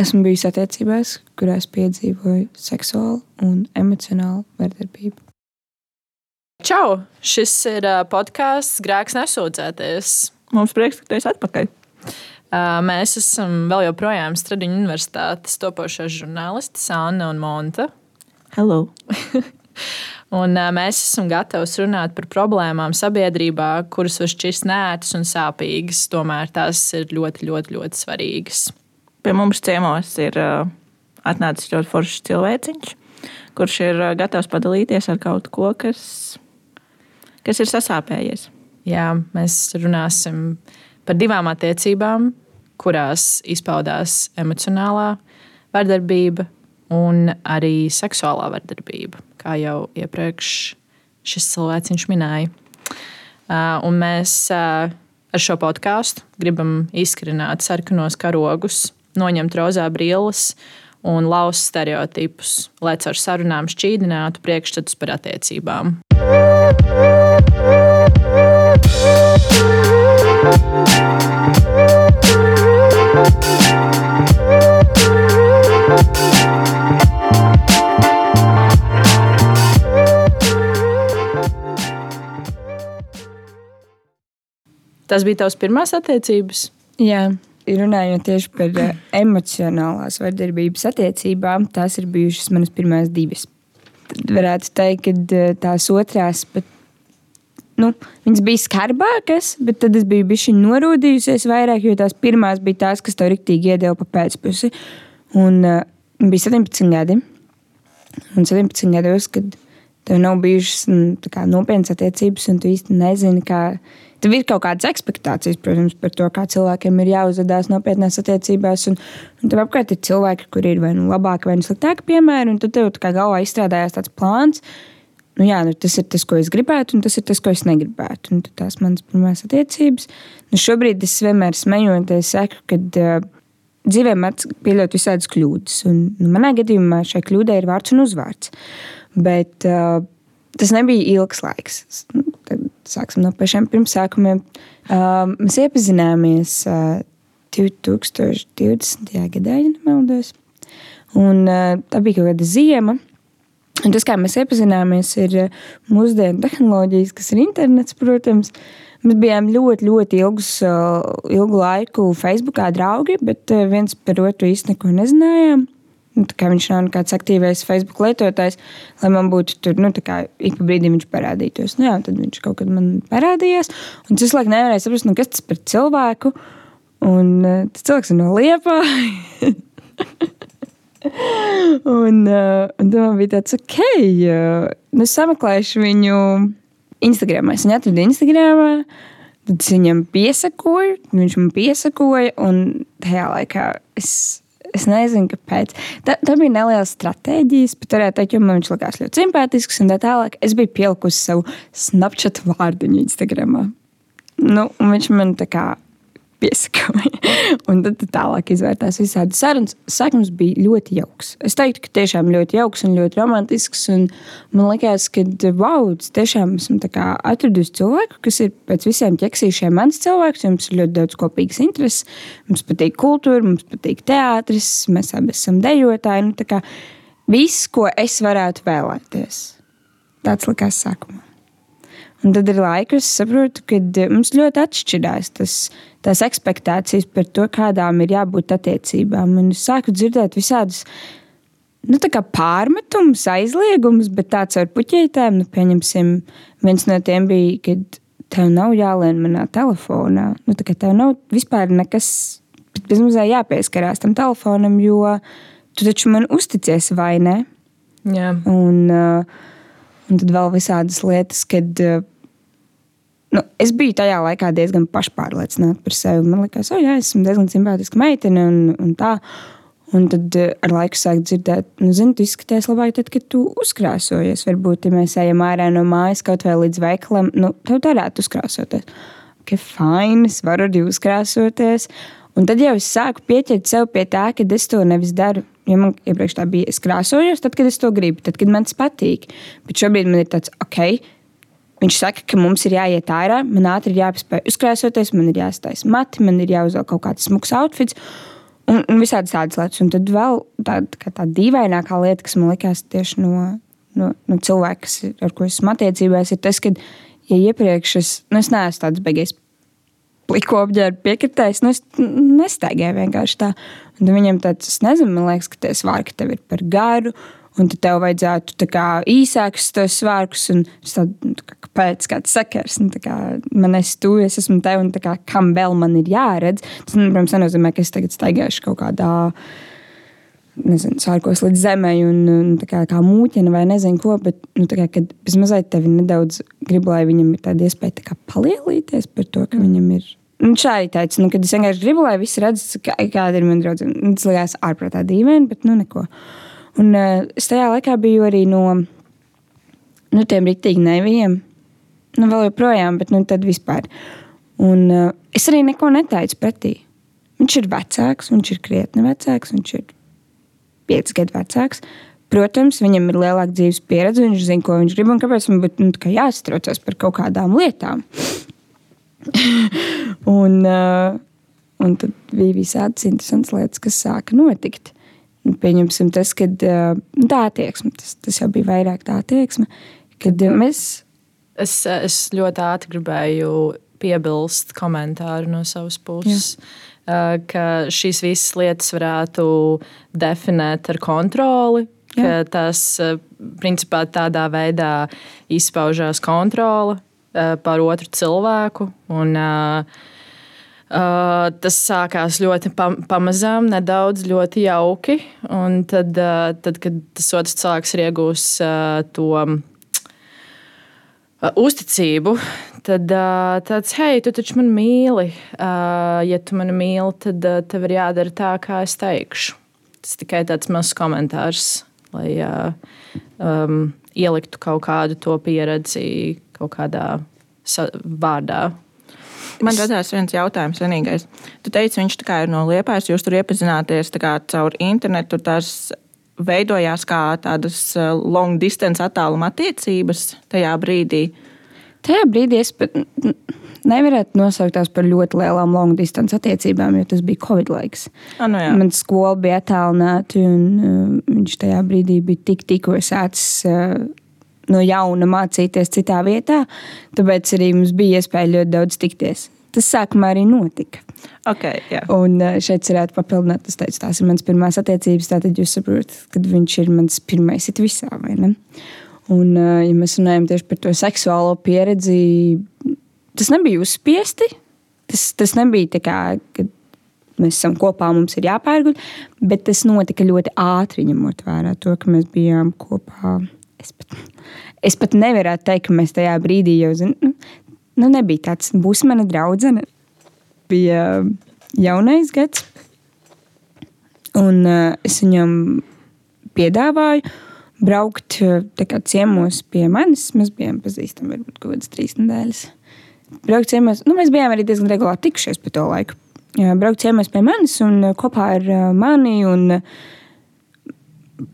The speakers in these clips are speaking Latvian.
esmu bijusi attiecībās, kurās piedzīvoju seksuālu un emocionālu vardarbību. Čau! Šis ir podkāsts Grēks nesūdzēties. Mums prieks, ka tu esi atpakaļ. Mēs esam vēl joprojām Stradiņu universitātes topošās žurnālistes Anna un Monta. Hello! Un, mēs esam gatavi runāt par problēmām sabiedrībā, kuras var šķist nētas un sāpīgas. Tomēr tās ir ļoti, ļoti, ļoti svarīgas. Pie mums ciemos ir atnācis ļoti foršs cilvēciņš, kurš ir gatavs padalīties ar kaut ko, kas, kas ir sasāpējies. Jā, mēs runāsim par divām attiecībām, kurās izpaudās emocionālā vardarbība un arī seksuālā vardarbība kā jau iepriekš šis cilvēks minēja. Un mēs ar šo podkāstu gribam izskrināt sarkanos karogus, noņemt rozā brilles un lauzt stereotipus, lai caur sarunām šķīdinātu priekšstatus par attiecībām. Tas bija tavs pirmās attiecības? Jā, runājot tieši par uh, emocionālās vardarbības attiecībām, tās ir bijušas manas pirmās divas. Tad varētu teikt, ka uh, tās otrās pat. Nu, viņas bija skarbākas, bet tad es biju bijusi norūdījusies vairāk, jo tās pirmās bija tās, kas tev rīktīgi iedeva pa pēcpusi. Un uh, bija 17 gadi. Un 17 gados, kad tev nav bijušas nu, nopietnas attiecības, un tu īsti nezini, kāda Tev ir kaut kādas expectācijas, protams, par to, kā cilvēkiem ir jāuzvedās nopietnās attiecībās. Un, un tev apkārt ir cilvēki, kuriem ir vai nu labāki, vai nu sliktāki piemēri, un tad tev kā galvā izstrādājās tāds plāns. Nu, jā, nu, tas ir tas, ko es gribētu, un tas ir tas, ko es negribētu. Un tās manas pirmās attiecības. Nu, šobrīd es vienmēr smejoties, saku, ka uh, dzīvē mēdz pieļaut visādas kļūdas. Un, nu, manā gadījumā šai kļūdai ir vārds un uzvārds. Bet uh, tas nebija ilgs laiks. Nu, sāksim no pašiem pirmsākumiem. Uh, mēs iepazināmies uh, 2020. gadā, ja nemaldos. Un, uh, tā bija kaut kāda ziema. Un tas, kā mēs iepazināmies, ir uh, mūsdienu tehnoloģijas, kas ir internets, protams. Mēs bijām ļoti, ļoti ilgus, uh, ilgu laiku Facebookā draugi, bet uh, viens par otru īsti neko nezinājām. Nu, viņš nav nekāds aktīvs Facebook lietotājs, lai man būtu tur, nu, tā kā ik pa brīdim viņš parādītos. Nu, jā, tad viņš kaut kad man parādījās. Un es laikam nevarēju saprast, nu, kas tas par cilvēku. Un uh, tas cilvēks ir no Liepa. un, uh, un man bija tāds, ok, uh, nu, sameklēšu viņu Instagram. Es viņu atradu Instagram. Tad es viņam piesakoju, viņš man piesakoja, un tajā laikā es Es nezinu, kāpēc. Tā, tā bija neliela stratēģija, bet varētu teikt, jo man viņš likās ļoti simpātisks un tā tālāk. Es biju pielikusi savu Snapchat vārdiņu Instagram. Nu, viņš man tā kā piesakoja. un tad tālāk izvērtās visādi sarunas. Sākums bija ļoti jauks. Es teiktu, ka tiešām ļoti jauks un ļoti romantisks. Un man liekas, ka wow, tiešām esmu atradusi cilvēku, kas ir pēc visiem ķeksīšiem mans cilvēks. Mums ir ļoti daudz kopīgas intereses. Mums patīk kultūra, mums patīk teātris, mēs abi esam dejotāji. Nu, viss, ko es varētu vēlēties. Tāds likās sākumā. Un tad ir laika, es saprotu, ka mums ļoti atšķirās tas tās expectācijas par to, kādām ir jābūt attiecībām. Un es sāku dzirdēt visādus nu, pārmetumus, aizliegumus, bet tāds ar puķītēm, nu, pieņemsim, viens no tiem bija, kad tev nav jālien manā telefonā. Nu, tev nav vispār nekas, bet bezmazliet jāpieskarās tam telefonam, jo tu taču man uzticies vai ne? Jā. Un, uh, un tad vēl visādas lietas, kad uh, Nu, es biju tajā laikā diezgan pašpārliecināta par sevi. Man liekas, ka oh, esmu diezgan simpātiska meitene un, un tā. Un tad uh, ar laiku sāk dzirdēt, nu, zini, tu izskaties labāk, tad, kad tu uzkrāsojies. Varbūt, ja mēs ejam ārā no mājas kaut vai līdz veikalam, nu, tev varētu uzkrāsoties. Ka fini, es varu arī uzkrāsoties. Un tad jau es sāku pieķert sev pie tā, ka es to nevis daru. Jo man iepriekš tā bija, es krāsojos, tad, kad es to gribu, tad, kad man tas patīk. Bet šobrīd man ir tāds, ok, Viņš saka, ka mums ir jāiet ārā, man ātri ir jāpaspēj uzkrāsoties, man ir jāstājas mati, man ir jāuzvelk kaut kāds smags outfits. Un, un visādi tādas lietas. Un tad vēl tāda tā dīvainākā lieta, kas man likās tieši no, no, no cilvēka, ar ko esmu attiecībās, ir tas, ka, ja iepriekš es, nu, es neesmu tāds beigais pliko apģērbu piekritējis, nu, es nestaigāju vienkārši tā. Un viņam tāds, es nezinu, man liekas, ka tas vārds tev ir par garu. Un tad tev vajadzētu kā, īsākus tos svārkus, un es tādu, nu, tā kā, kāpēc, kāds sakars, nu, kā, man es tu, es esmu te, un kā, kam vēl man ir jāredz. Tas, nu, protams, nenozīmē, ka es tagad staigāšu kaut kādā, nezinu, sārkos līdz zemē, un, un kā, kā mūķina vai nezinu ko, bet, nu, kā, kad bezmazliet tevi nedaudz gribu, lai viņam ir tāda iespēja tā palielīties par to, ka viņam ir. Un šā arī teica, nu, kad es vienkārši gribu, lai visi redz, kā, kāda ir mana draudzene. Nu, tas likās ārprātā dīvaini, bet nu neko. Un uh, es tajā laikā biju arī no nu, tiem rīktīgi neviem. Nu, vēl joprojām, bet nu, tad vispār. Un, uh, es arī neko neteicu pretī. Viņš ir vecāks, viņš ir krietni vecāks, viņš ir piecus gadus vecāks. Protams, viņam ir lielāka dzīves pieredze, viņš zina, ko viņš grib un kāpēc man būtu nu, jāsatraucas par kaut kādām lietām. un, uh, un tad bija visādas interesantas lietas, kas sāka notikt. Un pieņemsim tas, ka uh, tā attieksme, tas, tas jau bija vairāk tā attieksme, kad uh, mēs. Es, es ļoti ātri gribēju piebilst komentāru no savas puses. Jā. Ka šīs visas lietas varētu definēt ar kontroli, tas principā tādā veidā izpaužās kontrole par otru cilvēku. Un, Uh, tas sākās ļoti pamazām, nedaudz ļoti jauki. Un tad, uh, tad kad tas otrs cilvēks ir iegūmis uh, to uzticību, tad tāds, hei, tu taču mani mīli. Ja tu mani mīli, tad tev ir jādara tā, kā es teikšu. Tas tikai tāds mazs komentārs, lai um, ieliktu kaut kādu to pieredzi kaut kādā vārdā. Man radās viens jautājums, vienīgais. Tu teici, viņš ir no Liepājas, jūs tur iepazināties caur internetu. Tās veidojās kā tādas uh, long distance attāluma attiecības tajā brīdī. Tajā brīdī es pat nevarētu nosaukt tās par ļoti lielām long distance attiecībām, jo tas bija Covid laiks. A, nu jā. Man skola bija attālināta, un uh, viņš tajā brīdī bija tik, tikko sācis uh, no jauna mācīties citā vietā. Tāpēc arī mums bija iespēja ļoti daudz tikties. Tas sākumā arī notika. Okay, jā. un eh, šeit varētu papildināt, tas teicu, tās ir mans pirmās attiecības. Tātad jūs saprotat, ka viņš ir mans pirmais it visā? Un, eh, ja mēs runājam tieši par to seksuālo pieredzi, tas nebija uzspiesti. Tas, tas nebija kā, kad mēs esam kopā, mums ir jāpērguļ, bet tas notika ļoti ātri, ņemot vērā to, ka mēs bijām kopā Es pat, es pat nevaru teikt, ka mēs tajā brīdī jau zinām, nu, nu, nebija tāds, būs mana draudzene. Bija jaunais gads, un uh, es viņam piedāvāju braukt kā, ciemos pie manis. Mēs bijām pazīstami varbūt kaut kādas trīs nedēļas. Braukt ciemos, nu, mēs bijām arī diezgan regulāri tikušies pa to laiku. Braukt ciemos pie manis un kopā ar mani. Un, uh,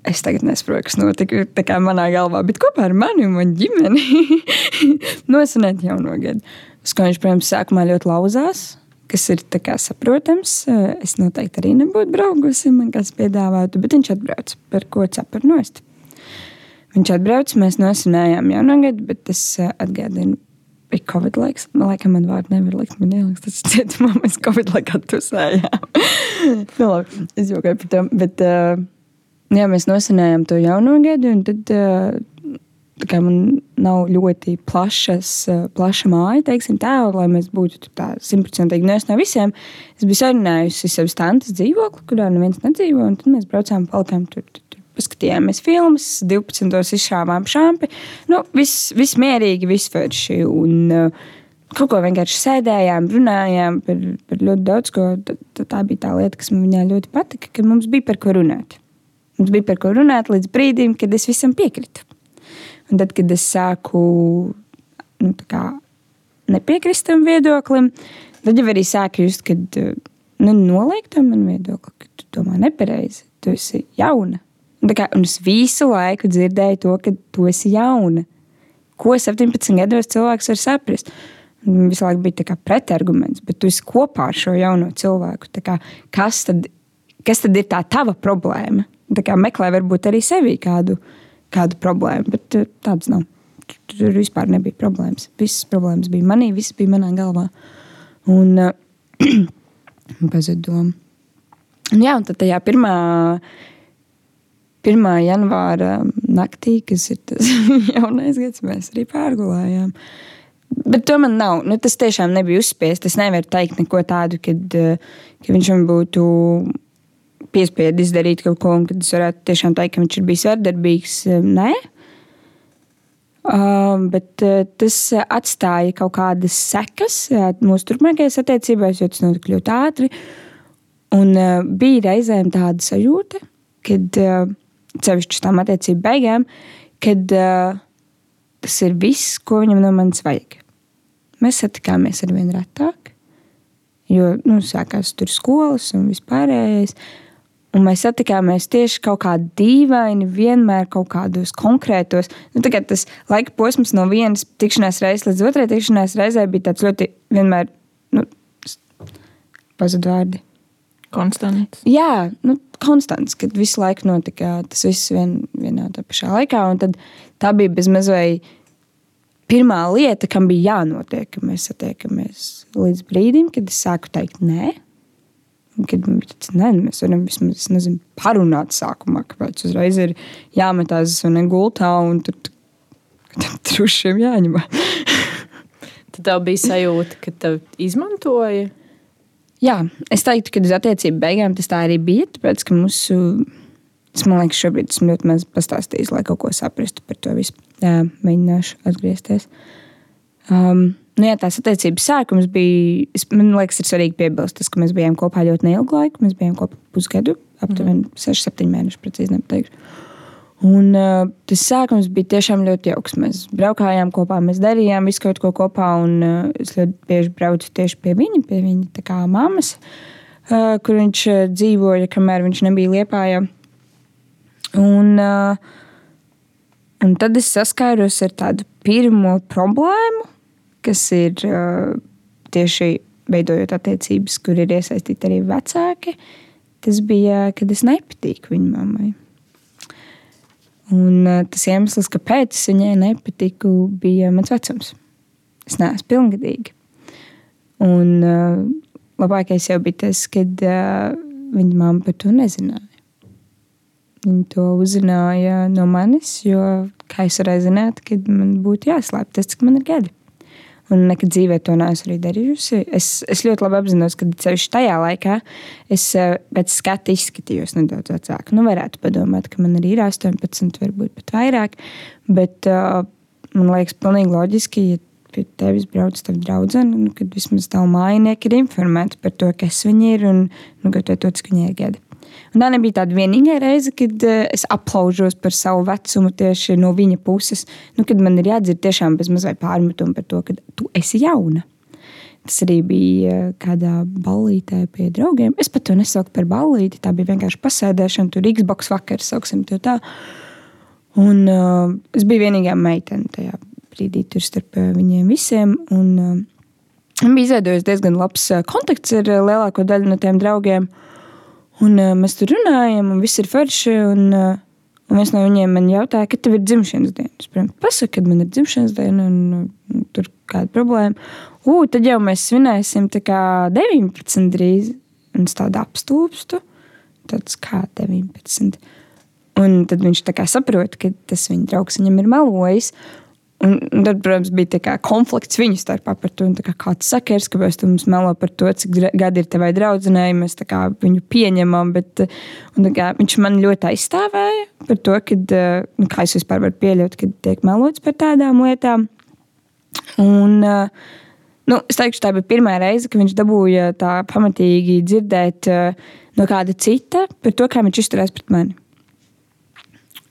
Es tagad nesaprotu, kas notika. Kā manā galvā, bet kopā ar mani un manu ģimeni nosināt jauno gadu. Skaņš, protams, sākumā ļoti lauzās, kas ir saprotams. Es noteikti arī nebūtu braukusi, man kāds piedāvātu, bet viņš atbrauc par ko cepur nost. Viņš atbrauc, mēs nosinājām jauno gadu, bet es atgādinu. Bija Covid laiks. Man liekas, man vārdu nevar likt. Man liekas, tas ir cietumā. Mēs Covid laikā tusējām. nu, labi, es jokoju par to. Bet, uh, jā, mēs nosinājām to jauno gadu, un tad kā, man nav ļoti plašas, plaša māja, teiksim, tā, lai mēs būtu simtprocentīgi no visiem. Es biju sarunājusi savas tantes dzīvokli, kurā neviens nedzīvo, un tad mēs braucām, palikām tur. tur paskatījāmies filmas, 12. izšāvām šāpi. Nu, viss, viss mierīgi, viss forši. Un, uh, kaut ko vienkārši sēdējām, runājām par, par ļoti daudz ko. Tā, tā bija tā lieta, kas man ļoti patika, ka mums bija par ko runāt. Mums bija par ko runāt līdz brīdim, kad es visam piekritu. Un tad, kad es sāku nu, nepiekrist tam viedoklim, tad jau arī sāku just, ka nu, noliek to manu viedokli, ka tu domā nepareizi, tu esi jauna. Un, kā, un es visu laiku dzirdēju to, ka tu esi jauna. Ko 17 gados cilvēks var saprast? Un visu laiku bija pretarguments, bet tu esi kopā ar šo jauno cilvēku. Kā, kas tad kas tad ir tā tava problēma? Meklē varbūt arī sevī kādu, kādu problēmu, bet uh, tādas nav. Tur, vispār nebija problēmas. Visas problēmas bija manī, visas bija manā galvā. Un pazuda doma. Un, jā, un tad tajā pirmā, 1. janvāra naktī, kas ir tas jaunais gads, mēs arī pārgulējām. Bet to man nav. Nu, tas tiešām nebija uzspiests. Es nevaru teikt neko tādu, kad, ka viņš man būtu piespiedis izdarīt kaut ko, un kad es varētu tiešām teikt, ka viņš ir bijis vardarbīgs. Nē. Uh, bet uh, tas atstāja kaut kādas sekas uh, mūsu turpmākajās attiecībās, jo tas notika ļoti ātri. Un uh, bija reizēm tāda sajūta, kad uh, cevišķi tam attiecību beigām, kad uh, tas ir viss, ko viņam no manis vajag. Mēs satikāmies ar vien retāk, jo nu, sākās tur skolas un vispārējais. Un mēs satikāmies tieši kaut kā dīvaini, vienmēr kaut kādos konkrētos. Nu, tas laika posms no vienas tikšanās reizes līdz otrai tikšanās reizei bija tāds ļoti vienmēr nu, pazudu vārdi. Konstants. Jā, nu, konstants, kad visu laiku notika tas viss vien, vienā tā pašā laikā. Tā bija bezmazliet pirmā lieta, kam bija jānotiek, kad mēs satiekamies līdz brīdim, kad es sāku teikt nē. Kad ne, mēs varam vismaz nezinu, parunāt sākumā, kāpēc uzreiz ir jāmetās un gultā un tur trušiem jāņem. Tad tev bija sajūta, ka tev izmantoja. Jā, es teiktu, ka uz attiecību beigām tas tā arī bija. Tāpēc, ka mūsu, es man liekas, šobrīd esmu ļoti maz pastāstījis, lai kaut ko saprastu par to visu. Jā, mēģināšu atgriezties. Um, Nu, jā, tās attiecības sākums bija. Es, man liekas, ir svarīgi piebilst, tas, ka mēs bijām kopā ļoti neilgu laiku. Mēs bijām kopā pusgadu, aptuveni mm. 6, 7 mēnešus, precīzi nepateikšu. Un, uh, tas sākums bija tiešām ļoti jauks. Mēs braukājām kopā, mēs darījām visu kaut ko kopā. Un, uh, es ļoti bieži braucu tieši pie viņa, pie viņa mammas, uh, kur viņš uh, dzīvoja, kamēr viņš nebija liepājā. Un, uh, un tad es saskāros ar tādu pirmo problēmu kas ir tieši veidojot attiecības, kur ir iesaistīti arī vecāki. Tas bija, kad es nepatīku viņai mammai. Un tas iemesls, kāpēc es viņai nepatiku, bija mans vecums. Es neesmu pilngadīga. Un uh, labākais jau bija tas, kad uh, viņa mamma par to nezināja. Viņa to uzzināja no manis, jo kā es varēju zināt, kad man būtu jāslēpj tas, ka man ir gadi. Un nekad dzīvē to neesmu arī darījusi. Es, es ļoti labi apzinos, ka ceļš tajā laikā es eh, pēc skata izskatījos nedaudz vecāku. Nu, varētu padomāt, ka man arī ir 18, varbūt pat vairāk. Bet uh, man liekas, pilnīgi loģiski, ja pie tevis brauc tava draudzene, nu, kad vismaz tavu mājinieku ir informēti par to, kas viņi ir un nu, to, cik viņai ir gadi. Tā nebija tāda vienīgā reize, kad uh, es aplaužos par savu vecumu tieši no viņa puses. Nu, kad man ir jādzird tiešām bez mazliet pārmetumu par to, ka tu esi jauna. Tas arī bija uh, kādā ballītē pie draugiem. Es pat to nesaucu par ballīti. Tā bija vienkārši pasēdēšana, tur Xbox vakars, sauksim to tā. Un uh, es biju vienīgā meitene tajā brīdī tur starp viņiem visiem. Un, uh, bija izveidojis diezgan labs kontakts ar lielāko daļu no tiem draugiem. Uh, Un uh, mēs tur runājam, un viss ir forši. Un, uh, un viens no viņiem man jautāja, kad tev ir dzimšanas diena. Es protams, pasaku, kad man ir dzimšanas diena, un, un, un tur kāda problēma. U, tad jau mēs svinēsim 19 drīz. Un es tādu apstulbstu. Tāds kā 19. Un tad viņš saprot, ka tas viņa draugs viņam ir melojis. Un, un tad, protams, bija konflikts viņu starpā par to, kā, kāds sakars, kāpēc tu mums melo par to, cik gadi ir tavai draudzenei. Mēs kā, viņu pieņemam, bet un, kā, viņš man ļoti aizstāvēja par to, kad, nu, kā es vispār varu pieļaut, ka tiek melots par tādām lietām. Un, nu, es teikšu, tā bija pirmā reize, kad viņš dabūja tā pamatīgi dzirdēt no kāda cita par to, kā viņš izturēs pret mani.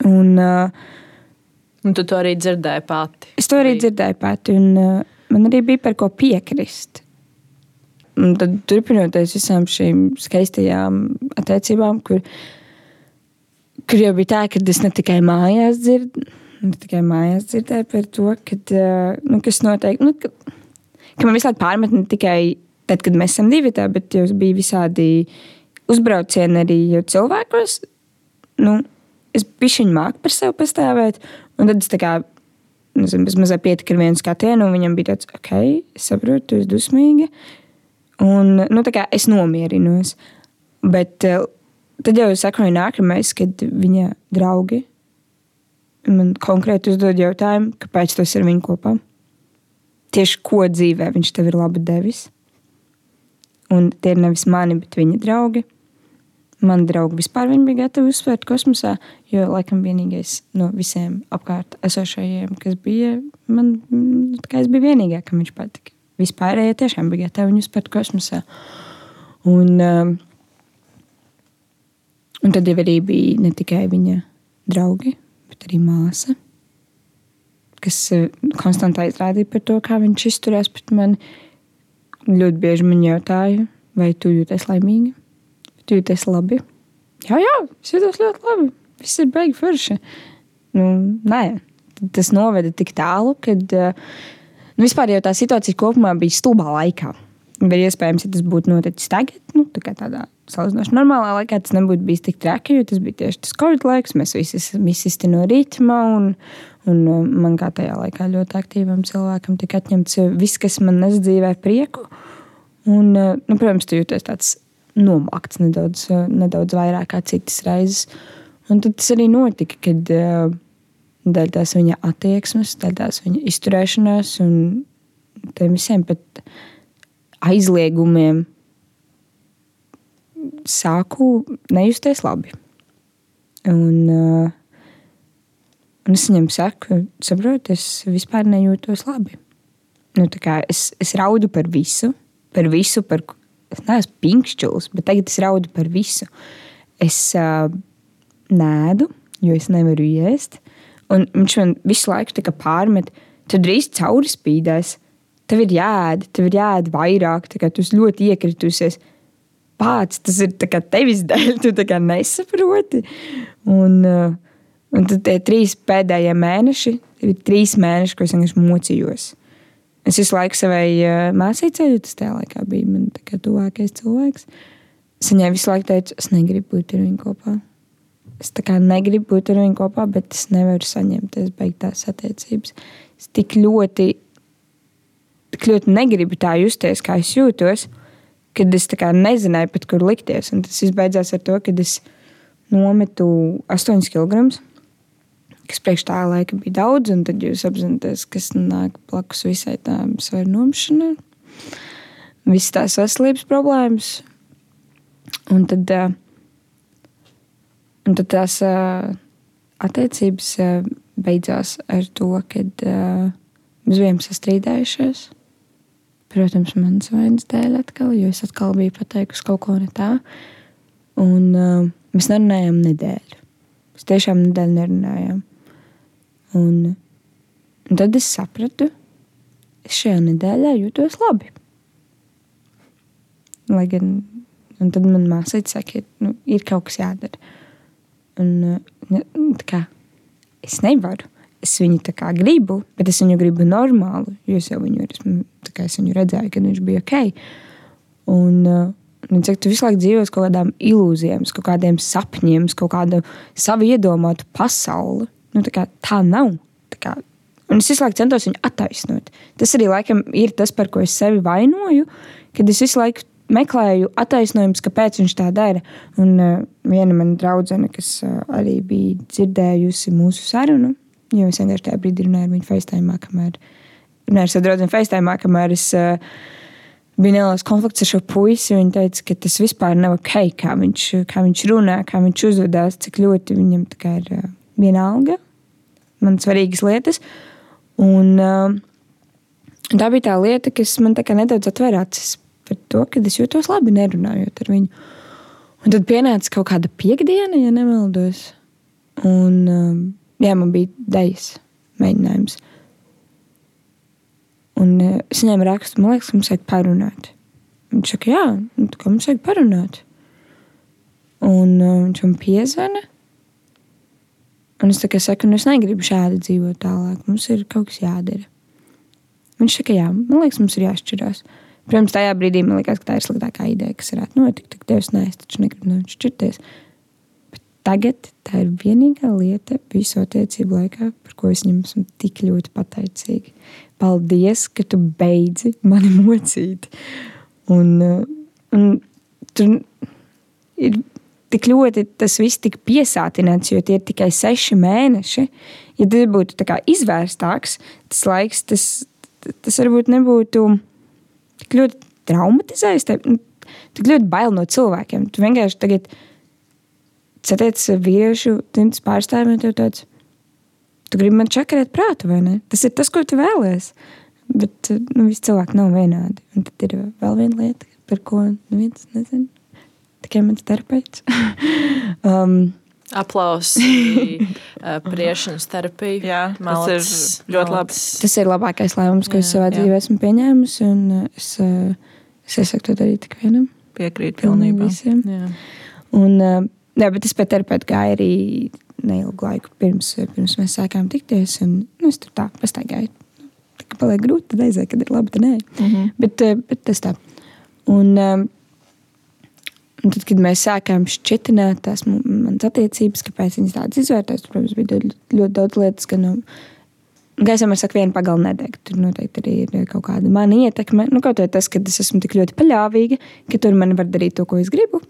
Un, uh, Un tu to arī dzirdēji pati. Es to arī dzirdēju pati, un uh, man arī bija par ko piekrist. Un tad, turpinoties visām šīm skaistajām attiecībām, kur, kur jau bija tā, ka es ne tikai mājās dzirdēju, ne tikai mājās dzirdēju par to, kad, uh, nu, kas notiek. Nu, ka, ka man laiku pārmet ne tikai tad, kad mēs esam divi, tā, bet jau bija visādi uzbraucieni arī cilvēkos. Nu, es bišķiņu māku par sevi pastāvēt, un tad es tā kā, nezinu, mazliet pietika ar vienu skatienu, un viņam bija tāds, ok, es saprotu, tu esi dusmīga. Un, nu, tā kā es nomierinos. Bet eh, tad jau sekoja nākamais, kad viņa draugi man konkrēti uzdod jautājumu, kāpēc tu esi ar viņu kopā. Tieši ko dzīvē viņš tev ir labi devis. Un tie ir nevis mani, bet viņa draugi. Mani draugi vispār bija gatavi uzsvērt kosmosā, jo laikam vienīgais no visiem apkārt esošajiem, kas bija, man nu, es biju vienīgā, kam viņš patika. Vispārējie tiešām bija gatavi viņu uzsvērt kosmosā. Un, um, un tad jau arī bija ne tikai viņa draugi, bet arī māsa, kas uh, konstanti aizrādīja par to, kā viņš izturās pret mani. Ļoti bieži man jautāja, vai tu jūties laimīga? Tu jūties labi? Jā, jā, es jūtos ļoti labi. Viss ir baigi forši. Nu, nē, tas noveda tik tālu, ka nu, vispār jau tā situācija kopumā bija stulbā laikā. Bet iespējams, ja tas būtu noticis tagad, nu, tā tādā salīdzinoši normālā laikā, tas nebūtu bijis tik traki, jo tas bija tieši tas Covid laiks. Mēs visi izsisti no ritma, un, un man kā tajā laikā ļoti aktīvam cilvēkam tika atņemts viss, kas man nes dzīvē prieku. Un, nu, protams, tu jūties tāds nomākts nedaudz, eh, nedaudz vairāk kā citas reizes. Un tad tas arī notika, kad eh, dēļ tās viņa attieksmes, dēļ tās viņa izturēšanās un tiem visiem pat aizliegumiem sāku nejusties labi. Un, uh, un es viņam saku, saprotu, es vispār nejūtos labi. Nu, es, es raudu par visu, par visu, par es neesmu pinkšķulis, bet tagad es raudu par visu. Es uh, nēdu, jo es nevaru iest. Un viņš man visu laiku pārmet, tu drīz cauri spīdēs. Tev ir jāēd, tev ir jāēd vairāk, tā kā tu ļoti iekritusies. Pats tas ir tevis dēļ, tu nesaproti. Un, uh, un tad tie trīs pēdējie mēneši, ir trīs mēneši, ko es vienkārši mocījos. Es visu laiku savai uh, māsai ceļu, tas tajā laikā bija man tuvākais cilvēks. Es viņai visu laiku teicu, es negribu būt ar viņu kopā. Es tā kā negribu būt ar viņu kopā, bet es nevaru saņemties beigtās attiecības. Es tik ļoti, tik ļoti negribu tā justies, kā es jūtos, kad es nezināju pat, kur likties. Un tas beidzās ar to, ka es nometu 8 kg kas priekš tā laika bija daudz, un tad jūs apzināties, kas nāk blakus visai tām svaru nomšanai, visas tās veselības problēmas. Un tad, un tad tās attiecības beidzās ar to, ka mēs bijām sastrīdējušies. Protams, manas vainas dēļ atkal, jo es atkal biju pateikusi kaut ko ne tā. Un uh, mēs nerunājām nedēļu. Mēs tiešām nedēļu nerunājām. Un, un tad es sapratu, es šajā nedēļā jūtos labi. Lai gan, un tad man māsai saka, nu, ir kaut kas jādara. Un, nu, kā, es nevaru. Es viņu tā kā gribu, bet es viņu gribu normālu. Jo es jau viņu, esmu, es viņu redzēju, kad viņš bija ok. Un, uh, Viņa saka, tu visu laiku dzīvo kaut kādām ilūzijām, kaut kādiem sapņiem, kaut kādu savu iedomātu pasauli. Nu, tā, kā, tā nav. Tā kā, un es visu laiku centos viņu attaisnot. Tas arī laikam ir tas, par ko es sevi vainoju, kad es visu laiku meklēju attaisnojumus, kāpēc viņš tā dara. Un uh, viena mana draudzene, kas uh, arī bija dzirdējusi mūsu sarunu, jo es vienkārši tajā brīdī runāju ar viņu FaceTime, kamēr runāju ar savu draugu FaceTime, kamēr es uh, bija neliels konflikts ar šo puisi. Viņa teica, ka tas vispār nav ok, kā viņš, kā viņš runā, kā viņš uzvedās, cik ļoti viņam ir uh, vienalga man svarīgas lietas. Un, tā bija tā lieta, kas man nedaudz atvēra acis par to, ka es jūtos labi nerunājot ar viņu. Un tad pienāca kaut kāda piekdiena, ja nemaldos. Un jā, man bija dejas mēģinājums. Un es viņam rakstu, man liekas, ka mums vajag parunāt. Viņš saka, jā, nu, kā mums vajag parunāt. Un viņš man piezvana. Un es saku, nu, es negribu šādi dzīvot tālāk. Mums ir kaut kas jādara. Viņš saka, jā, man liekas, mums ir jāšķirās. Protams, tajā brīdī man liekas, ka tā ir sliktākā ideja, kas varētu notikt. Tad Dievs nē, es taču negribu no viņš šķirties. Bet tagad tā ir vienīgā lieta visu attiecību laikā, par ko es viņam esmu tik ļoti pateicīga. Paldies, ka tu beidzi mani mocīt. Un, uh, un tur ir tik ļoti tas viss tik piesātināts, jo tie ir tikai seši mēneši. Ja tas būtu izvērstāks, tas laiks, tas, tas varbūt nebūtu tik ļoti traumatizējis. Nu, tik ļoti bail no cilvēkiem. Tu vienkārši tagad satiecies ar vīriešu dzimtas pārstāvjiem, un tev tāds, tu gribi man čakarēt prātu, vai ne? Tas ir tas, ko tu vēlēsies. Bet nu, visi cilvēki nav vienādi. Un tad ir vēl viena lieta, par ko neviens nezina. Tikai mans terapeits. um, Aplausi, uh, priešanas terapija. Jā, tas Malacis, ir ļoti labi. tas ir labākais lēmums, ko es Jā, savā jā. dzīvē esmu pieņēmusi. Un uh, es, uh, es iesaku to darīt tik vienam. Piekrīt Pilnīgi pilnībā. visiem. Jā. Un, jā, bet es pie terapeita gāju arī neilgu laiku pirms, pirms mēs sākām tikties. Un, nu, es tur tā pastaigāju. Tā kā paliek grūti, tad aizēju, kad ir labi, tad nē. Mhm. Bet, uh, bet tas tā. Un, um, un tad, kad mēs sākām šķitināt tās manas attiecības, kāpēc viņas tādas izvērtēs, tur, protams, bija ļoti, ļoti daudz lietas, ka, nu, gaisam ar saku, viena pagala nedeg. Tur noteikti arī ir kaut kāda mana ietekme. Nu, kaut arī tas, ka es esmu tik ļoti paļāvīga, ka tur man var darīt to, ko es gribu.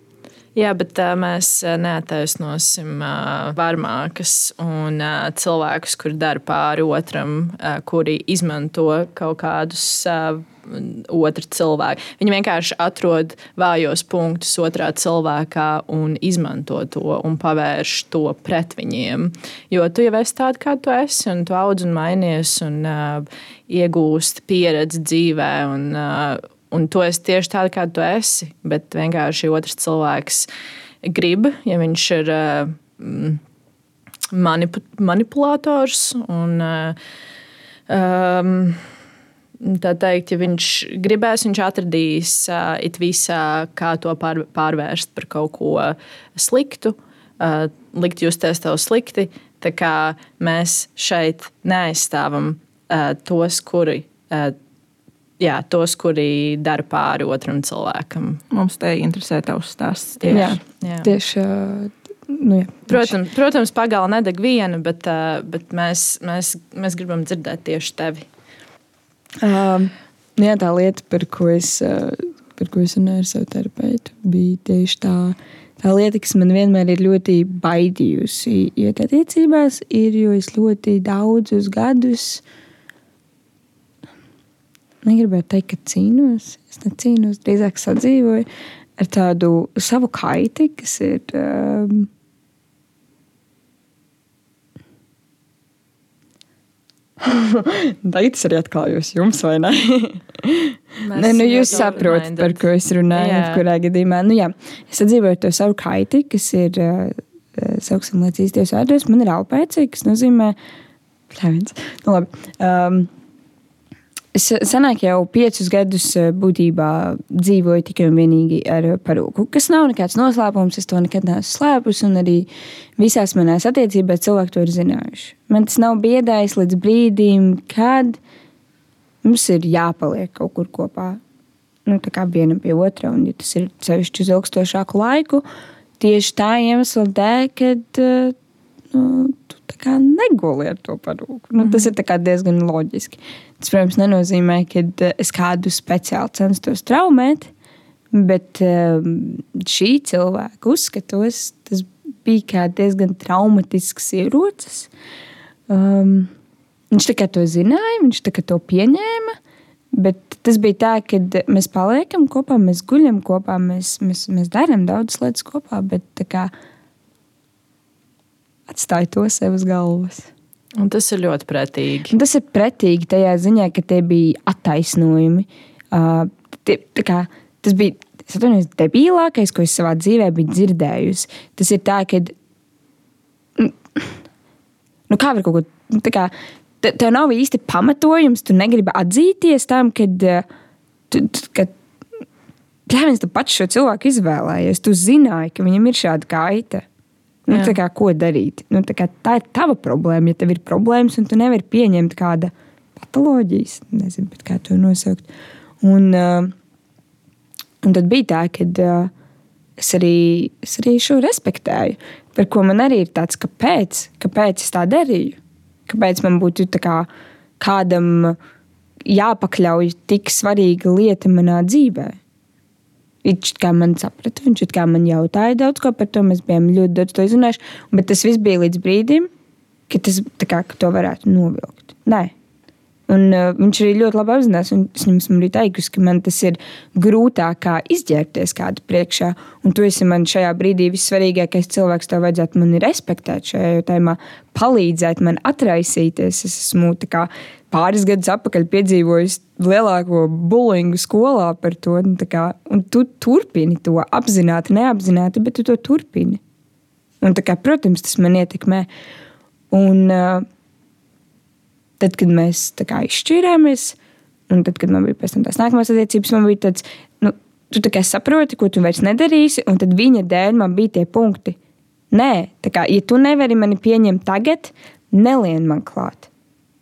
Jā, bet uh, mēs neataisnosim uh, varmākas un uh, cilvēkus, kuri dara pāri otram, uh, kuri izmanto kaut kādus uh, otru cilvēku. Viņi vienkārši atrod vājos punktus otrā cilvēkā un izmanto to un pavērš to pret viņiem. Jo tu jau esi tāds, kāds tu esi, un tu audz un mainies un uh, iegūst pieredzi dzīvē. Un, uh, Un tu esi tieši tāda, kāda tu esi. Bet vienkārši otrs cilvēks grib, ja viņš ir mm, manipu manipulators un um, tā teikt, ja viņš gribēs, viņš atradīs uh, it visā, kā to pār, pārvērst par kaut ko sliktu, uh, likt justies tev slikti. Tā kā mēs šeit neaizstāvam uh, tos, kuri. Uh, Jā, tos, kuri dara pāri otram cilvēkam. Mums te interesē tavs stāsts. Tieši, Jā. jā. Tieši, uh, nu, jā, Protams, protams pagāla nedeg viena, bet, uh, bet mēs, mēs, mēs gribam dzirdēt tieši tevi. Um, nu jā, tā lieta, par ko es, uh, par ko es runāju ar savu terapeitu, bija tieši tā, tā lieta, kas man vienmēr ir ļoti baidījusi. Iet attiecībās, ir, jo es ļoti daudzus gadus negribētu teikt, ka cīnos. Es necīnos, drīzāk sadzīvoju ar tādu savu kaiti, kas ir. Um, es arī atklājos jums, vai ne? Nē, nu jūs saprotat, par ko es runāju. Jā. Kurā gadījumā, nu jā, es dzīvoju to savu kaiti, kas ir, uh, sauksim, līdz īstajos vārdos, man ir alpēcija, kas nozīmē, pļāviens, nu labi. Um, Es senāk jau piecus gadus eh, būtībā dzīvoju tikai un vienīgi ar parūku, kas nav nekāds noslēpums. Es to nekad neesmu slēpus, un arī visās manās attiecībās cilvēki to ir zinājuši. Man tas nav biedējis līdz brīdim, kad mums ir jāpaliek kaut kur kopā. Nu, tā kā vienam pie otra, un ja tas ir sevišķi uz ilgstošāku laiku, tieši tā iemesla dēļ, kad eh, nu, tu neguli ar to parūku. Nu, tas ir tā kā diezgan loģiski. Tas, protams, nenozīmē, ka eh, es kādu speciāli censtos traumēt, bet um, šī cilvēka uzskatos, tas bija diezgan traumatisks ierocis. Um, viņš tā kā to zināja, viņš tā kā to pieņēma. Bet tas bija tā, ka mēs paliekam kopā, mēs guļam kopā, mēs, mēs, mēs darām daudzas lietas kopā, bet kā atstāja to sev uz galvas. Un tas ir ļoti pretīgi. Un tas ir pretīgi tajā ziņā, ka tie bija attaisnojumi. Uh, tie, kā, tas bija atvainojos, debilākais, ko es savā dzīvē biju dzirdējusi. Tas ir tā, ka. Nu, kā var kaut ko nu, tā kā. te- Tev nav īsti pamatojums, tu negribi atzīties tam, kad. uh, kad Pļāviens, tu pats šo cilvēku izvēlējies. Tu zināji, ka viņam ir šāda kaita. Nu, kā, ko darīt? Nu, tā, kā, tā ir tava problēma. Ja tev ir problēmas, un tu nevari pieņemt kāda patoloģijas, nezinu, kā to nosaukt. Un, uh, Un tad bija tā, ka uh, es, arī, es arī šo respektēju. Par ko man arī ir tāds, kāpēc, kāpēc es tā darīju? Kāpēc man būtu kā kādam jāpakļauj tik svarīga lieta manā dzīvē? Viņš kā man saprata, viņš kā man jautāja daudz ko par to. Mēs bijām ļoti daudz to izrunājuši. Bet tas viss bija līdz brīdim, kad, tas, kā, ka to varētu novilkt. Nē, Un, uh, viņš arī ļoti labi apzinās, un es jums arī teikusi, ka man tas ir grūtāk kā izģērbties kādu priekšā. Un tu esi man šajā brīdī vissvarīgākais cilvēks, tev vajadzētu mani respektēt šajā jautājumā, palīdzēt man atraisīties. Es esmu kā, pāris gadus atpakaļ piedzīvojis lielāko bulingu skolā par to. Un, kā, un tu turpini to apzināti, neapzināti, bet tu to turpini. Un, kā, protams, tas man ietekmē. Un, uh, tad, kad mēs kā, izšķīrāmies, un tad, kad man bija pēc tam tās nākamās attiecības, man bija tāds, nu, tu kā saproti, ko tu vairs nedarīsi, un tad viņa dēļ man bija tie punkti. Nē, tā kā, ja tu nevari mani pieņemt tagad, nelien man klāt.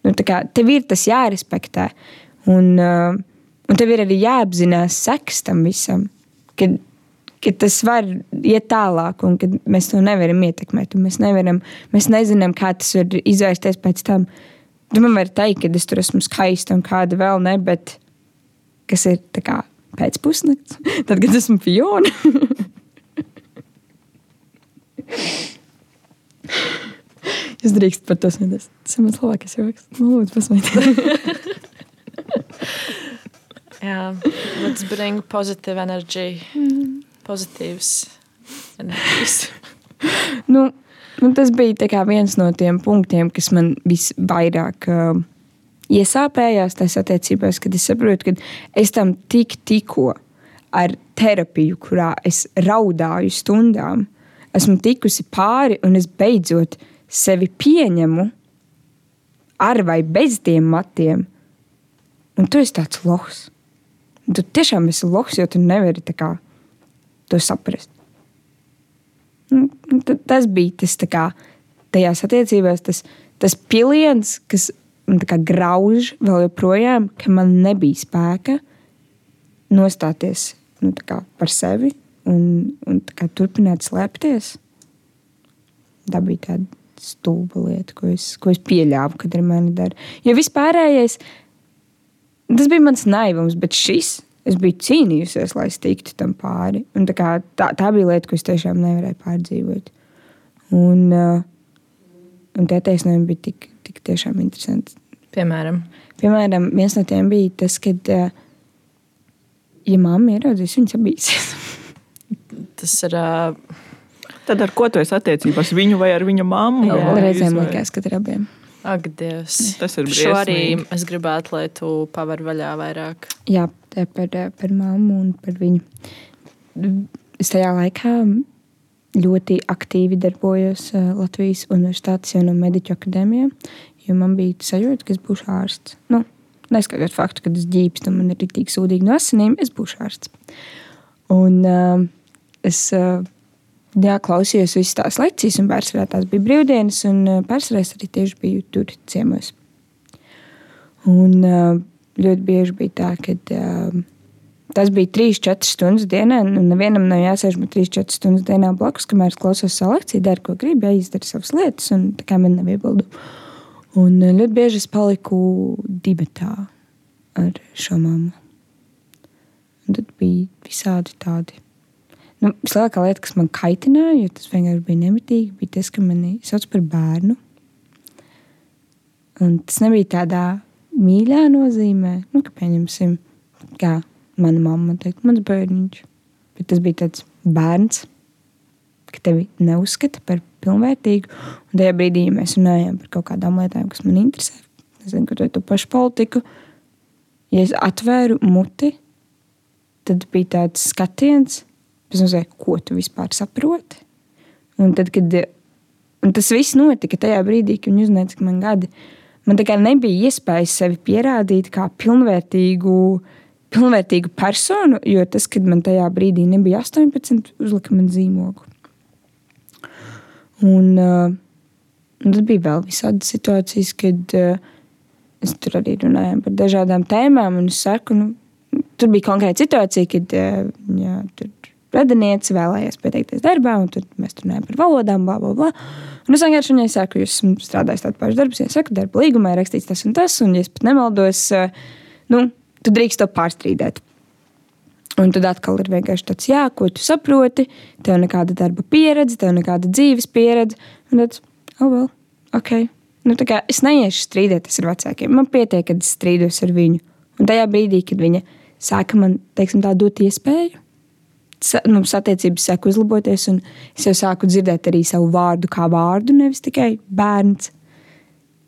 Nu, kā, tev ir tas jārespektē. Un, uh, un tev ir arī jāapzinās seks tam visam. Kad, ka tas var iet tālāk, un ka mēs to nevaram ietekmēt. Mēs, nevaram, mēs nezinām, kā tas var izvērsties pēc tam. Uh, Tu man vari teikt, ka es tur esmu skaista un kāda vēl ne, bet kas ir kā, pēc pusnakts, tad, kad esmu Fiona. Jūs drīkstat par to smieties. Tas ir mans labākais joks. Nu, lūdzu, pasmieties. Jā, let's bring positive energy. Mm. Pozitīvs nu, Nu, tas bija viens no tiem punktiem, kas man visvairāk uh, iesāpējās tajās attiecībās, kad es saprotu, ka es tam tik tikko ar terapiju, kurā es raudāju stundām, esmu tikusi pāri un es beidzot sevi pieņemu ar vai bez tiem matiem. Un tu esi tāds lohs. Tu tiešām esi lohs, jo tu nevari kā, to saprast. Tas bija tas, kā, tajās attiecībās, tas, tas piliens, kas nu, kā, grauž vēl joprojām, ka man nebija spēka nostāties nu, kā, par sevi un, un kā, turpināt slēpties. Tā bija tāda stulba lieta, ko es, ko es pieļāvu, kad ar mani dara. Jo vispārējais, tas bija mans naivums, bet šis es biju cīnījusies, lai es tiktu tam pāri. Un tā, kā, tā, tā bija lieta, ko es tiešām nevarēju pārdzīvot. Un, uh, un tie taisnojumi bija tik, tik tiešām interesanti. Piemēram? Piemēram, viens no tiem bija tas, ka, uh, ja mamma ieraudzīs, viņas abīsies. tas ir. Uh... Tad ar ko tu esi attiecībās? Viņu vai ar viņa mammu? Jā, reizēm likās, ka ar abiem. Ak, Dievs. Tas ir. Šo arī es gribētu, lai tu pavar vaļā vairāk. Jā, par, par mammu un par viņu. Es tajā laikā ļoti aktīvi darbojos eh, Latvijas Universitātes Jaunu mediķu akadēmijā, jo man bija sajūta, ka es būšu ārsts. Nu, Neskatoties faktu, ka es ģīpstu, man ir tik sūdīgi no asinīm, es būšu ārsts. Un uh, es uh, jā, klausījos visas tās lekcijas, un pārsvarā tās bija brīvdienas, un pārsvarā es arī tieši biju tur ciemos. Un uh, ļoti bieži bija tā, ka uh, tas bija 3-4 stundas dienā, un nevienam nav jāsēž 3-4 stundas dienā blakus, kamēr es klausos savu lekciju, daru, ko gribu, jāizdara savas lietas, un tā kā man nav iebildu. Un uh, ļoti bieži es paliku dibatā ar šo mammu. Un tad bija visādi tādi. Nu, Vislielākā lieta, kas man kaitināja, jo tas vienkārši bija nemitīgi, bija tas, ka mani sauc par bērnu. Un tas nebija tādā mīļā nozīmē, nu, ka pieņemsim, kā mana mamma teikt, mans bērniņš. Bet tas bija tāds bērns, ka tevi neuzskata par pilnvērtīgu. Un tajā brīdī, ja mēs runājām par kaut kādām lietām, kas man interesē, nezinu, ko tu pašu politiku, ja es atvēru muti, tad bija tāds skatiens, kas nozīmē, ko tu vispār saproti. Un tad, kad un tas viss notika tajā brīdī, kad viņi uzzināja, cik man gadi ir man nebija iespējas sevi pierādīt kā pilnvērtīgu, pilnvērtīgu personu, jo tas, kad man tajā brīdī nebija 18, uzlika man zīmogu. Un, uh, un tas bija vēl visādas situācijas, kad uh, es tur arī runāju par dažādām tēmām, saku, nu, tur bija konkrēta situācija, kad uh, jā, tur radinieci vēlējās pieteikties darbā, un tad mēs tur runājām par valodām, bla, bla, bla. Un es vienkārši viņai saku, jūs esat strādājis tādu pašu darbu, es saku, darba līgumā ir rakstīts tas un tas, un, ja es pat nemaldos, uh, nu, tu drīkst to pārstrīdēt. Un tad atkal ir vienkārši tāds, jā, ko tu saproti, tev nekāda darba pieredze, tev nekāda dzīves pieredze. Un tāds, oh, well, ok. Nu, tā kā es neiešu strīdēties ar vecākiem. Man pietiek, kad es strīdos ar viņu. Un tajā brīdī, kad viņa sāka man, teiksim, tā dot iespēju, nu, attiecības sāk uzlaboties, un es jau sāku dzirdēt arī savu vārdu kā vārdu, nevis tikai bērns.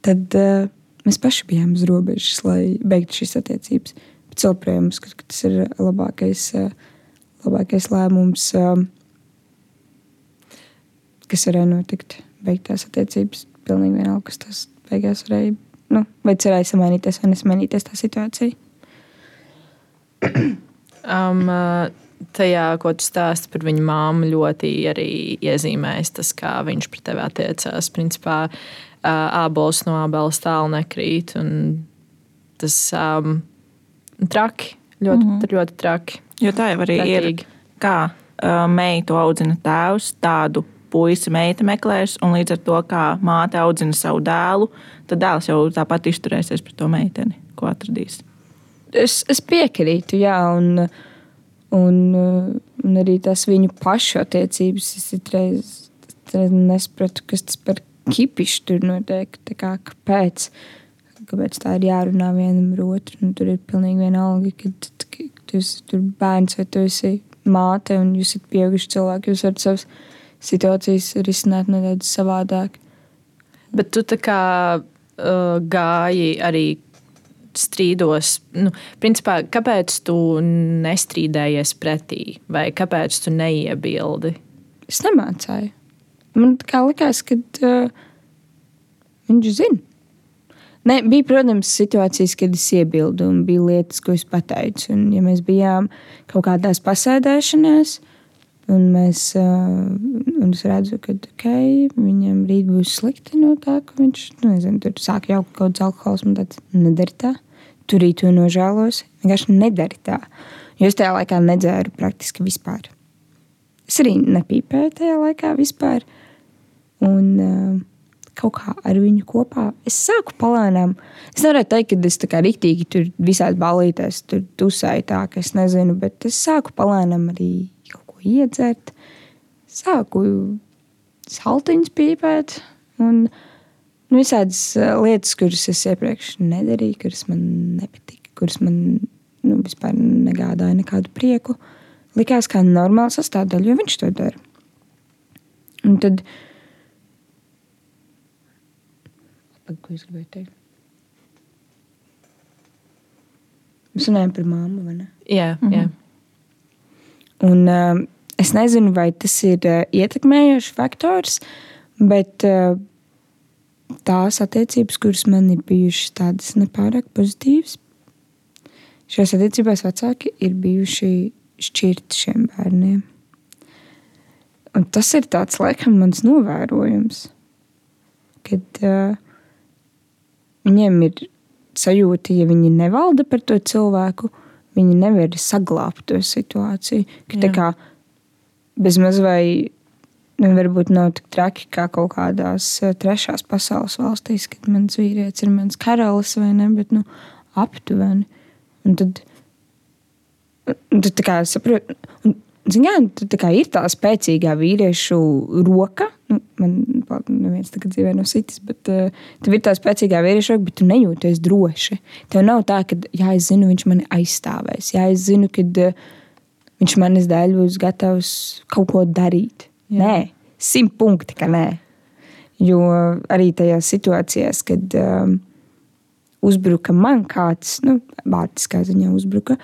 Tad uh, mēs paši bijām uz robežas, lai beigtu šīs attiecības. Bet joprojām uzskatu, ka tas ir labākais, uh, labākais lēmums, uh, kas varēja notikt. Beigt tās attiecības, pilnīgi vienalga, kas tas beigās varēja. Nu, vai cerēja samainīties vai nesamainīties tā situācija? um, uh tajā, ko tu stāsti par viņu māmu, ļoti arī iezīmēs tas, kā viņš pret tevi attiecās. Principā ābols no ābeles tālu nekrīt. Tas um, traki, ļoti, mm -hmm. ļoti traki. Jo tā jau arī Pretīgi. ir. Kā uh, meitu audzina tēvs, tādu puisi meita meklēs, un līdz ar to, kā māte audzina savu dēlu, tad dēls jau tāpat izturēsies pret to meiteni, ko atradīs. Es, es piekrītu, jā. Un, uh, Un, uh, un arī tas viņu pašu attiecības. Es reiz, reiz nesapratu, kas tas par kipišu tur notiek. Kā, kāpēc? kāpēc tā ir jārunā vienam ar otru? Nu, tur ir pilnīgi vienalga, ka tu esi bērns vai tu esi māte un jūs esat pieauguši cilvēki. Jūs varat savas situācijas risināt nedaudz savādāk. Bet tu tā kā uh, gāji arī strīdos, nu, principā, kāpēc tu nestrīdējies pretī, vai kāpēc tu neiebildi? Es nemācīju. Man likās, ka uh, viņš zina. Ne, bija, protams, situācijas, kad es iebildu, un bija lietas, ko es pateicu. Un, ja mēs bijām kaut kādās pasēdēšanās, un, mēs, un es redzu, ka okay, viņam rīt būs slikti no tā, ka viņš nu, nezinu, tur sāk jaukt kaut kāds alkohols, un tāds nedara tā turī to nožēlos. Vienkārši nedari tā. Jo es tajā laikā nedzēru praktiski vispār. Es arī nepīpēju tajā laikā vispār. Un kaut kā ar viņu kopā es sāku palēnām. Es nevaru teikt, ka es tā kā rīktīgi tur visās balītēs tur tusēju tā, ka es nezinu, bet es sāku palēnām arī iedzert. Sāku saltiņus pīpēt. Un, nu, visādas eh, lietas, kuras es iepriekš nedarīju, kuras man nepatika, kuras man nu, vispār negādāja nekādu prieku. Likās kā normāla sastāvdaļa, jo viņš to dara. Un tad, ko es gribēju teikt? Mēs runājam par māmu, vai ne? Jā, mm -hmm. jā. Un, uh, es nezinu, vai tas ir uh, ietekmējošs faktors, bet uh, tās attiecības, kuras man ir bijušas tādas nepārāk pozitīvas. Šajās attiecībās vecāki ir bijuši šķirti šiem bērniem. Un tas ir tāds, laikam, mans novērojums, kad uh, viņiem ir sajūta, ja viņi nevalda par to cilvēku, viņi nevar saglabāt to situāciju. Ka, kā bez maz vai varbūt nav tik traki kā kaut kādās eh, trešās pasaules valstīs, kad mans vīrietis ir mans karalis vai ne, bet nu, aptuveni. Un tad, un tad kā, saprot, un, nu, tā kā ir tā spēcīgā vīriešu roka. Nu, man neviens tagad dzīvē nav sitis, bet uh, tev ir tā spēcīgā vīriešu roka, bet tu nejūties droši. Tev nav tā, ka, jā, es zinu, viņš mani aizstāvēs. Jā, es zinu, ka uh, viņš manis dēļ būs gatavs kaut ko darīt. Jā. Nē, simt punkti, ka nē. Jo arī tajās situācijās, kad um, uzbruka man kāds, nu, vārtiskā ziņā uzbruka,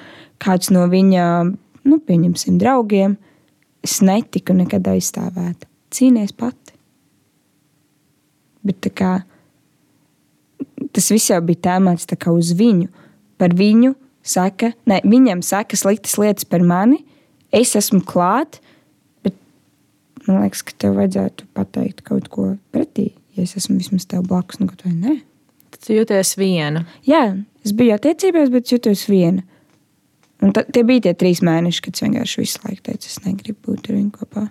kāds no viņa, nu, pieņemsim, draugiem, es netiku nekad aizstāvēta. Cīnīties pati. Bet kā, tas viss jau bija tēmāts uz viņu. Par viņu saka, ne, viņam saka sliktas lietas par mani, es esmu klāta Man liekas, ka tev vajadzētu pateikt kaut ko pretī, ja es esmu vismaz tev blakus, nu, vai nē. Tad jūties viena. Jā, es biju attiecībās, bet jutos viena. Un ta, tie bija tie trīs mēneši, kad es vienkārši visu laiku teicu, es negribu būt ar viņu kopā.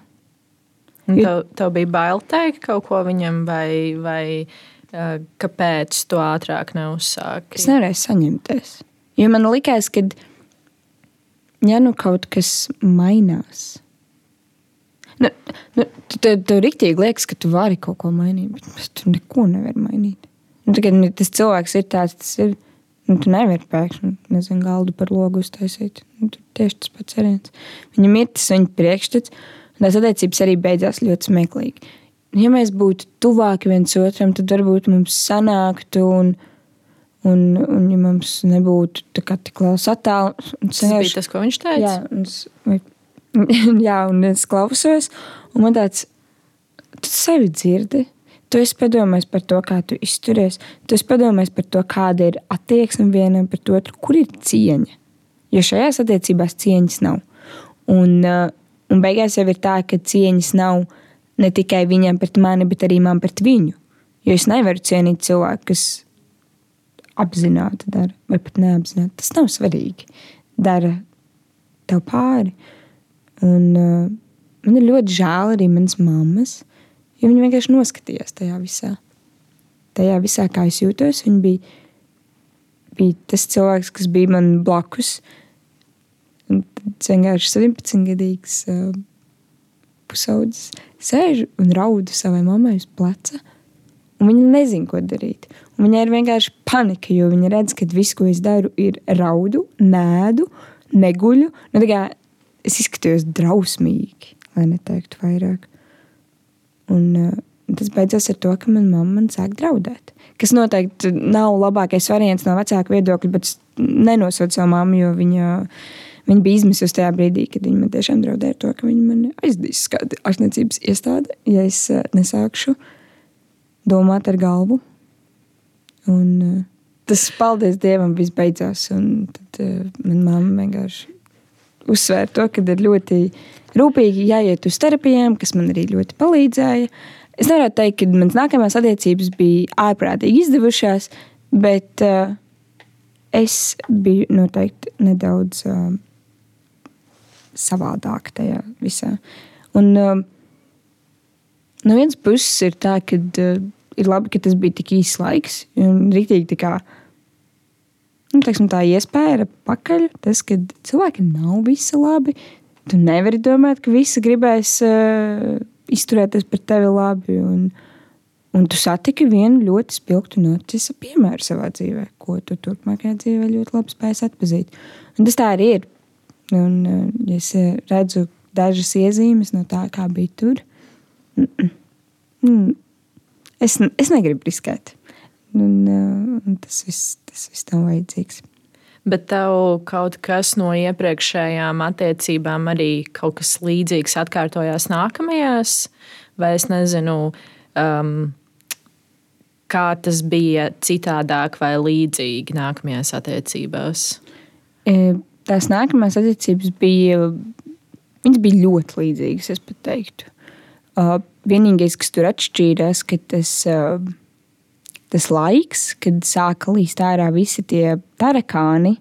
Un tev, tev bija bail teikt kaut ko viņam, vai, vai uh, kāpēc to ātrāk neuzsākt? Es nevarēju saņemties. Jo man likās, ka ja nu kaut kas mainās, nu, nu, tad tev rīktīgi liekas, ka tu vari kaut ko mainīt, bet tu neko nevari mainīt. Nu, tagad, nu, tas cilvēks ir tāds, tas ir. Nu, tu nevari pēkšņi nezinu, galdu par logu uztaisīt. Nu, tieši tas pats ir. Viņam ir tas viņa priekšstats, un tās attiecības arī beidzās ļoti smieklīgi. Ja mēs būtu tuvāki viens otram, tad varbūt mums sanāktu. Un, Un, un ja mums nebūtu tik liels attālums, tas bija tas, ko viņš teica. Jā, un es, jā, un es klausos, un man tāds, tu sevi dzirdi. Tu esi padomājis par to, kā tu izturies. Tu esi padomājis par to, kāda ir attieksme vienam pret otru, kur ir cieņa. Jo šajās attiecībās cieņas nav. Un, uh, un beigās jau ir tā, ka cieņas nav ne tikai viņam pret mani, bet arī man pret viņu. Jo es nevaru cienīt cilvēku, kas apzināti dara, vai pat neapzināti. Tas nav svarīgi. Dara tev pāri. Un, uh, man ir ļoti žēl arī manas mammas Jo viņi vienkārši noskatījās tajā visā. Tajā visā, kā es jūtos, viņi bija, bija tas cilvēks, kas bija man blakus. Tas vienkārši 17 gadīgs uh, pusaudzis sēž un raudu savai mammai uz pleca. Un viņa nezina, ko darīt. Un viņai ir vienkārši panika, jo viņa redz, ka viss, ko es daru, ir raudu, nēdu, neguļu. Nu, es izskatos drausmīgi, lai neteiktu vairāk. Un, uh, tas beidzās ar to, ka manā mamma man sāk draudēt. Kas noteikti nav labākais variants no vecāka viedokļa, bet es nenosodu savu mammu, jo viņa, viņa bija izmisusi tajā brīdī, kad viņa man tiešām draudēja ar to, ka viņa man aizdīs kādu ārstniecības iestādi, ja es uh, nesākšu domāt ar galvu. Un, uh, tas, paldies Dievam, viss beidzās. Un tad uh, manā mamma vienkārši uzsvēra to, ka ir ļoti rūpīgi jāiet uz terapijām, kas man arī ļoti palīdzēja. Es nevaru teikt, ka manas nākamās attiecības bija ārprātīgi izdevušās, bet uh, es biju noteikti nedaudz uh, savādāk tajā visā. Un, uh, no vienas puses ir tā, ka uh, ir labi, ka tas bija tik īsts laiks un rītīgi tā kā nu, teiksim, tā iespēja ir pakaļ. Tas, ka cilvēkiem nav visi labi. Tu nevari domāt, ka visi gribēs uh, izturēties pret tevi labi. Un, un tu satiki vienu ļoti spilgtu notiesa piemēru savā dzīvē, ko tu turpmākajā dzīvē ļoti labi spēj atpazīt. Un tas tā arī ir. Un, uh, es redzu dažas iezīmes no tā, kā bija tur, mm es, es negribu riskēt. Un, uh, un tas viss tas viss nav vajadzīgs. Bet tev kaut kas no iepriekšējām attiecībām arī kaut kas līdzīgs atkārtojās nākamajās, vai es nezinu, um, kā tas bija citādāk vai līdzīgi nākamajās attiecībās? E, tās nākamās attiecības bija, bija ļoti līdzīgas, es pat teiktu. Uh, vienīgais, kas tur atšķīrās, ka tas. Uh, tas laiks, kad sāka līst ārā visi tie tarakāni,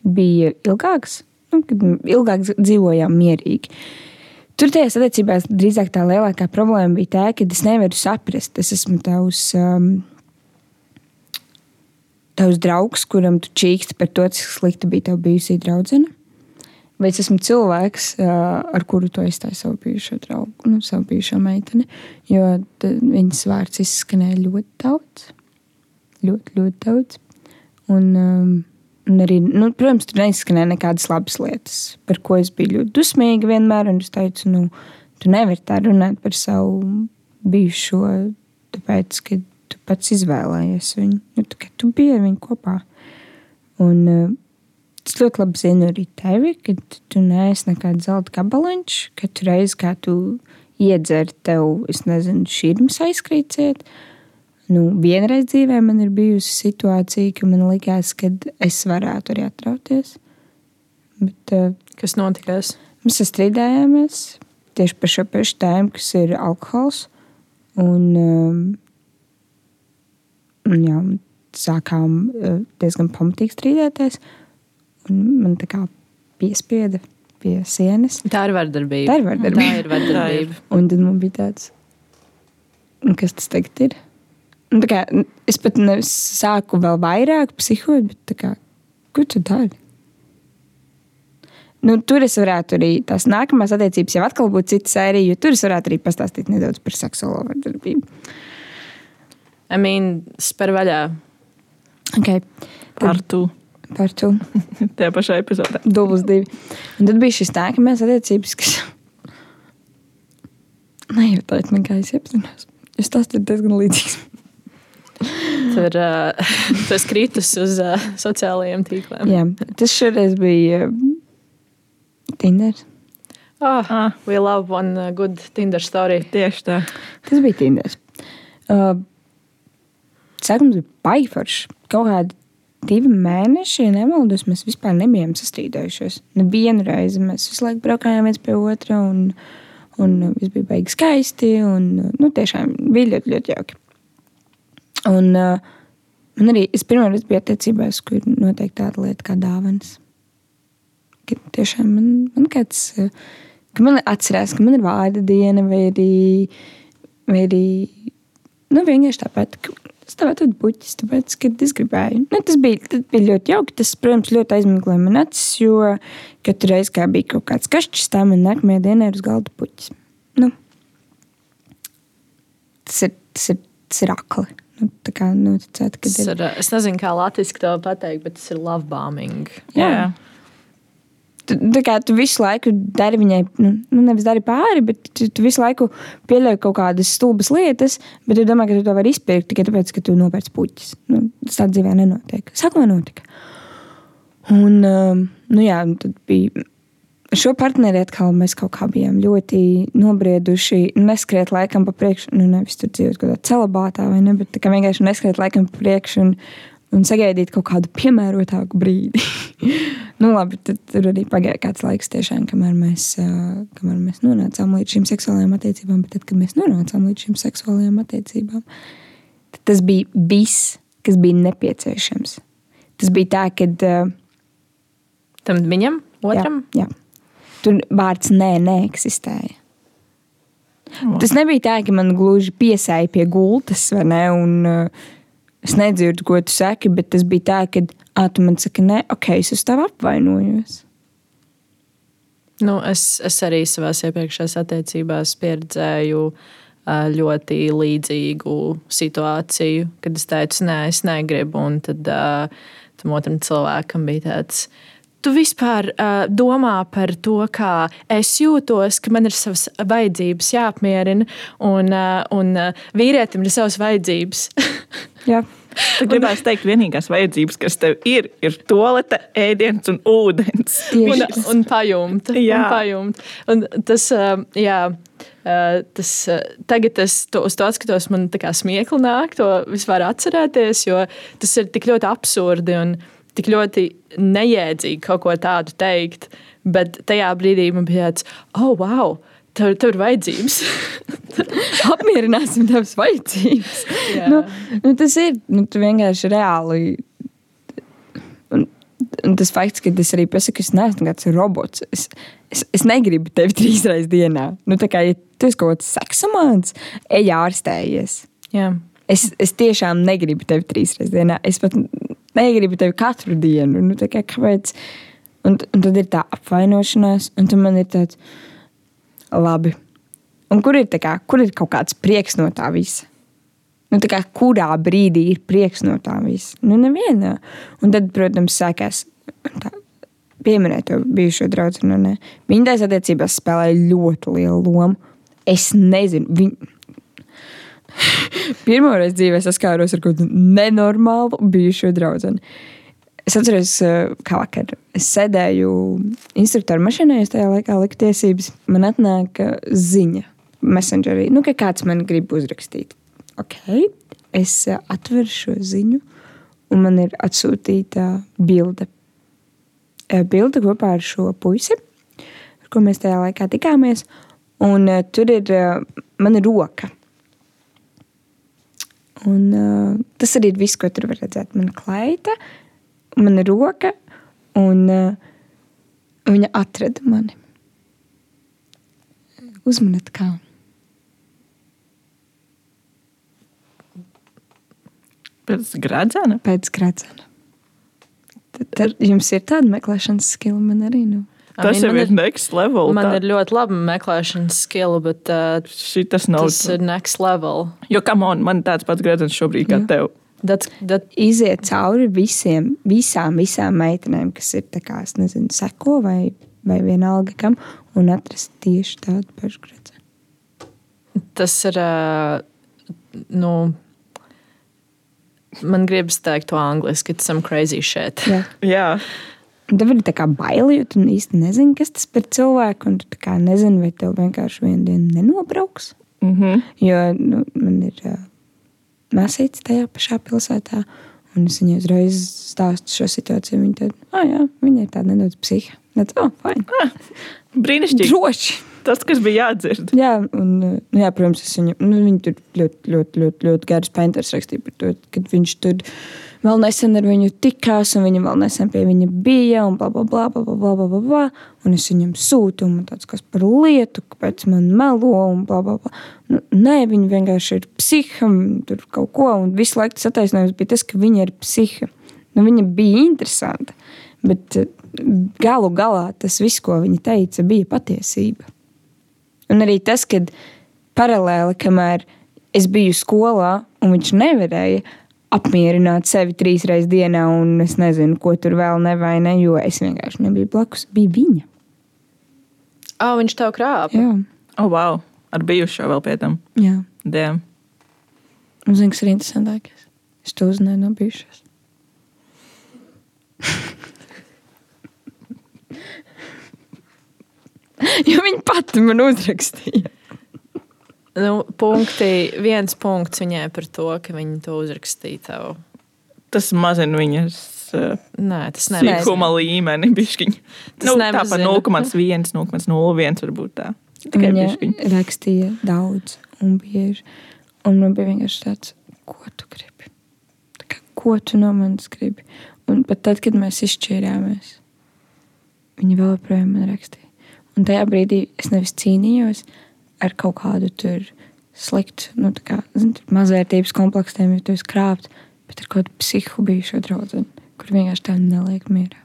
bija ilgāks. Nu, kad ilgāk dzīvojām mierīgi. Tur tajās attiecībās drīzāk tā lielākā problēma bija tā, ka es nevaru saprast, es esmu tavs, um, tavs draugs, kuram tu čīksti par to, cik slikta bija tava bijusī draudzene. Vai es esmu cilvēks, ar kuru tu aizstāji savu bijušo draugu, nu, savu bijušo meiteni, jo viņas vārds izskanēja ļoti daudz ļoti, ļoti daudz. Un, un arī, nu, protams, tur neizskanēja nekādas labas lietas, par ko es biju ļoti dusmīga vienmēr. Es teicu, nu, tu nevari tā runāt par savu bijušo, tāpēc, ka tu pats izvēlējies viņu. Nu, tu, tu biji ar viņu kopā. Un, Es ļoti labi zinu arī tevi, ka tu neesi nekāds zelta gabaliņš. Katru reizi, kad tu iedzer, tev, es nezinu, šķirnes aizkrīciet. Uh, Nu, vienreiz dzīvē man ir bijusi situācija, ka man likās, ka es varētu arī atrauties. Bet, uh, Kas notikās? Mēs strīdējāmies tieši par šo pašu tēmu, kas ir alkohols. Un, um, un jā, sākām uh, diezgan pamatīgi strīdēties. Un man tā kā piespieda pie sienas. Tā ir vardarbība. Tā ir vardarbība. Tā ir vardarbība. Un tad man bija tāds, "Un kas tas tagad ir? Un kā, es pat sāku vēl vairāk psihot, bet tā kā, ko tu dari? Nu, tur es varētu arī tās nākamās attiecības jau atkal būt cita sērija, jo tur es varētu arī pastāstīt nedaudz par seksuālo vardarbību. I mean, spēr vaļā. Okay. Par tu. Par to Tajā pašā epizodē. dublis divi. Un tad bija šis nākamais attiecības, kas. Nejautājiet man, kā es iepazinos. Es tas ir diezgan līdzīgs. Tur uh, tas kritus uz uh, sociālajiem tīkliem. Jā, tas šoreiz bija uh, Tinder. Oh, Ah. we love one uh, good Tinder story. Tieši tā. Tas bija Tinder. Uh, Sākums bija baigts. Kaut kādi divi mēneši, ja nemaldos, mēs vispār nebijām sastrīdējušies. Nevienu reizi mēs visu laiku braukājām viens pie otra, un, un viss bija baigi skaisti. Un, nu, tiešām bija ļoti, ļoti jauki. Un, uh, man arī es pirmo reizi biju attiecībās, kur notiek tāda lieta kā dāvāns. Ka Tiešām man, man kāds, uh, ka man atcerās, ka man ir vārda diena, vai arī, vai arī nu, vienkārši tāpat. ka Es tev atvedu puķis, tāpēc, ka es gribēju. Nu, tas, bija, tas bija ļoti jauki. Tas, protams, ļoti aizmeklēja man acis, jo katru reizi, kad bija kaut kāds kašķis, tā man nākamajā dienā ir uz galda puķis. Nu, tas, ir, tas, ir, tas ir akli. Nu, tā kā noticēt, ka Tas ir. ir, es nezinu, kā latviešu to pateikt, bet tas ir love bombing. Jā. Jā. Tu, tu visu laiku dari viņai, nu, nu nevis dari pāri, bet tu, tu visu laiku pieļauj kaut kādas stulbas lietas, bet tu domā, ka tu to vari izpirkt tikai tāpēc, ka tu nopērci puķis. Nu, tas tā dzīvē nenotiek. Sākumā notika. Un, um, nu jā, tad bija. Šo partneri atkal mēs kaut kā bijām ļoti nobrieduši. Neskriet laikam pa priekšu, nu nevis tur dzīvot kaut kādā celibātā vai ne, bet kā vienkārši neskriet laikam pa priekšu un, un sagaidīt kaut kādu piemērotāku brīdi. nu, labi, tad tur arī pagāja kāds laiks, tiešām, kamēr mēs, kamēr mēs nonācām līdz šīm seksuālajām attiecībām. Bet tad, kad mēs nonācām līdz šīm seksuālajām attiecībām, tas bija viss, kas bija nepieciešams. Tas bija tā, ka Tam viņam, otram, Jā, jā. Tur vārds nē, neeksistēja. Tas nebija tā, ka man gluži piesēja pie gultas, vai ne? Un, uh, es nedzirdu, ko tu saki, bet tas bija tā, ka ah, tu man saki, nē, ok, es uz tevi apvainojos. Nu, es, es arī savā iepriekšējās attiecībās pieredzēju ā, ļoti līdzīgu situāciju, kad es teicu, nē, es negribu. Un tad uh, tam otram cilvēkam bija tāds. Tu vispār uh, domā par to, kā es jūtos, ka man ir savas vajadzības jāapmierina, un, uh, un uh, vīrietim ir savas vajadzības. Jā. Tu gribēji teikt, vienīgās vajadzības, kas tev ir, ir toalete, ēdiens un ūdens. Tieši un, un pajumt. Jā. Un pajumt. Un tas, ā, jā, ā, tas, ā, tagad es to, uz to skatos, man tā kā smiekli nāk to vispār atcerēties, jo tas ir tik ļoti absurdi un tik ļoti neiedzīgi kaut ko tādu teikt. Bet tajā brīdī man bija tāds, oh, wow! Tev, tev ir vajadzības. Apmierināsim tavas vajadzības. Jā. nu, nu, tas ir nu, tu vienkārši reāli. Un, un tas fakts, ka es arī pasaku, es neesmu kāds robots. Es, es, es negribu tevi trīs reizes dienā. Nu, tā kā ja tu esi kaut kāds seksamāns, ej ārstējies. jā. Es, es tiešām negribu tevi trīs reizes dienā. Es pat negribu tevi katru dienu. Nu, tā kā, kāpēc? Un, un tad ir tā apvainošanās, un tad man ir tāds, labi. Un kur ir, kā, kur ir kaut kāds prieks no tā visa? Nu, kā, kurā brīdī ir prieks no tā visa? Nu, nevienā. Un tad, protams, sākās tā, pieminēt to bijušo draugu. Nu, ne. viņa tajās attiecībās spēlēja ļoti lielu lomu. Es nezinu, viņa. Pirmā reize dzīvē saskāros ar kaut kādu nenormālu bijušo draugu. Es atceros, eh, kā vakar es sēdēju instruktoru mašīnā, es tajā laikā liku tiesības. Man atnāk ziņa, messengerī, nu, ka kāds man grib uzrakstīt. Okay. Es eh, atveru šo ziņu, un man ir atsūtīta bilde. Eh, Bilde kopā ar šo puisi, ar ko mēs tajā laikā tikāmies. Un uh, tur ir uh, mana roka. Un, uh, tas arī ir viss, ko tur var redzēt. Mana klaita, mana roka un, uh, Viņa atrada mani. Uzmaniet, kā. Pēc gradzena? Pēc gradzena. Tad, tad jums ir tāda meklēšanas skila, man arī. Nu. Tas jau ir next level. Man tā. ir ļoti laba meklēšanas skilla, bet uh, nav. tas ir next level. Jo, kam on, man tāds pats gradzens šobrīd kā Jā. tev. That's, that, Iziet cauri visiem, visām, visām meitenēm, kas ir tā kā, es nezinu, seko vai, vai vienalga kam, un atrast tieši tādu pašu gradzenu. tas ir. Nu, man gribas teikt to angliski, it's some crazy shit. Jā. Jā, Un Tev ir tā kā jo tu īsti nezini, kas tas par cilvēku, un tu nezini, vai tev vienkārši vienu dienu nenobrauks. mm -hmm. Jo nu, man ir māsīca tajā pašā pilsētā, un es viņai uzreiz stāstu šo situāciju. Viņa tad, ah, jā, viņa ir tāda nedaudz psiha. Bet, oh, fine. brīnišķīgi. Droši. Tas, kas bija jādzird. Jā, un, nu, jā, protams, es viņu, nu, viņu tur ļoti, ļoti, ļoti, ļoti garas painters rakstīja par to, kad viņš tur vēl nesen ar viņu tikās, un viņa vēl nesen pie viņa bija, un bla, bla, bla, bla, bla, bla, bla, bla. Un es viņam sūtu, un tāds, kas par lietu, kāpēc man melo, un bla, bla, bla. Nu, nē, viņa vienkārši ir psiha, tur kaut ko, un visu laiku tas attaisnojums bija tas, ka viņa ir psiha. Nu, viņa bija interesanta, bet eh, galu galā tas viss, ko viņa teica, bija patiesība. Un arī tas, kad paralēli, kamēr es biju skolā, un viņš nevarēja, apmierināt sevi trīs reizes dienā, un es nezinu, ko tur vēl nevaina, jo es vienkārši nebiju blakus. Bija viņa. Oh, viņš tev krāpa. Jā, Oh, wow. Ar bijušo vēl pie tam. jā. Dēm. Un zini, kas ir interesantākais? Es to uzzināju no bijušās. jo viņa pati man uzrakstīja. Nu, punkti, viens punkts viņai par to, ka viņa to uzrakstīja tev. Tas mazina viņas uh, Nē, tas psihuma līmeni. Bišķiņ. Tas Nu, tā pa nemazina. 0,1, 0,01 varbūt tā. Tikai Viņa bišķiņ. rakstīja daudz un bieži. Un man bija vienkārši tāds, ko tu gribi? Tā kā, ko tu no manis gribi? Un pat tad, kad mēs izšķīrāmies, viņa vēl joprojām man rakstīja. Un tajā brīdī es nevis cīnījos ar kaut kādu tur sliktu, nu, tā kā zin, mazvērtības kompleksiem, jo tu esi krāpts, bet ar kādu psihu bijušo draugu, kur vienkārši tā neliek mierā.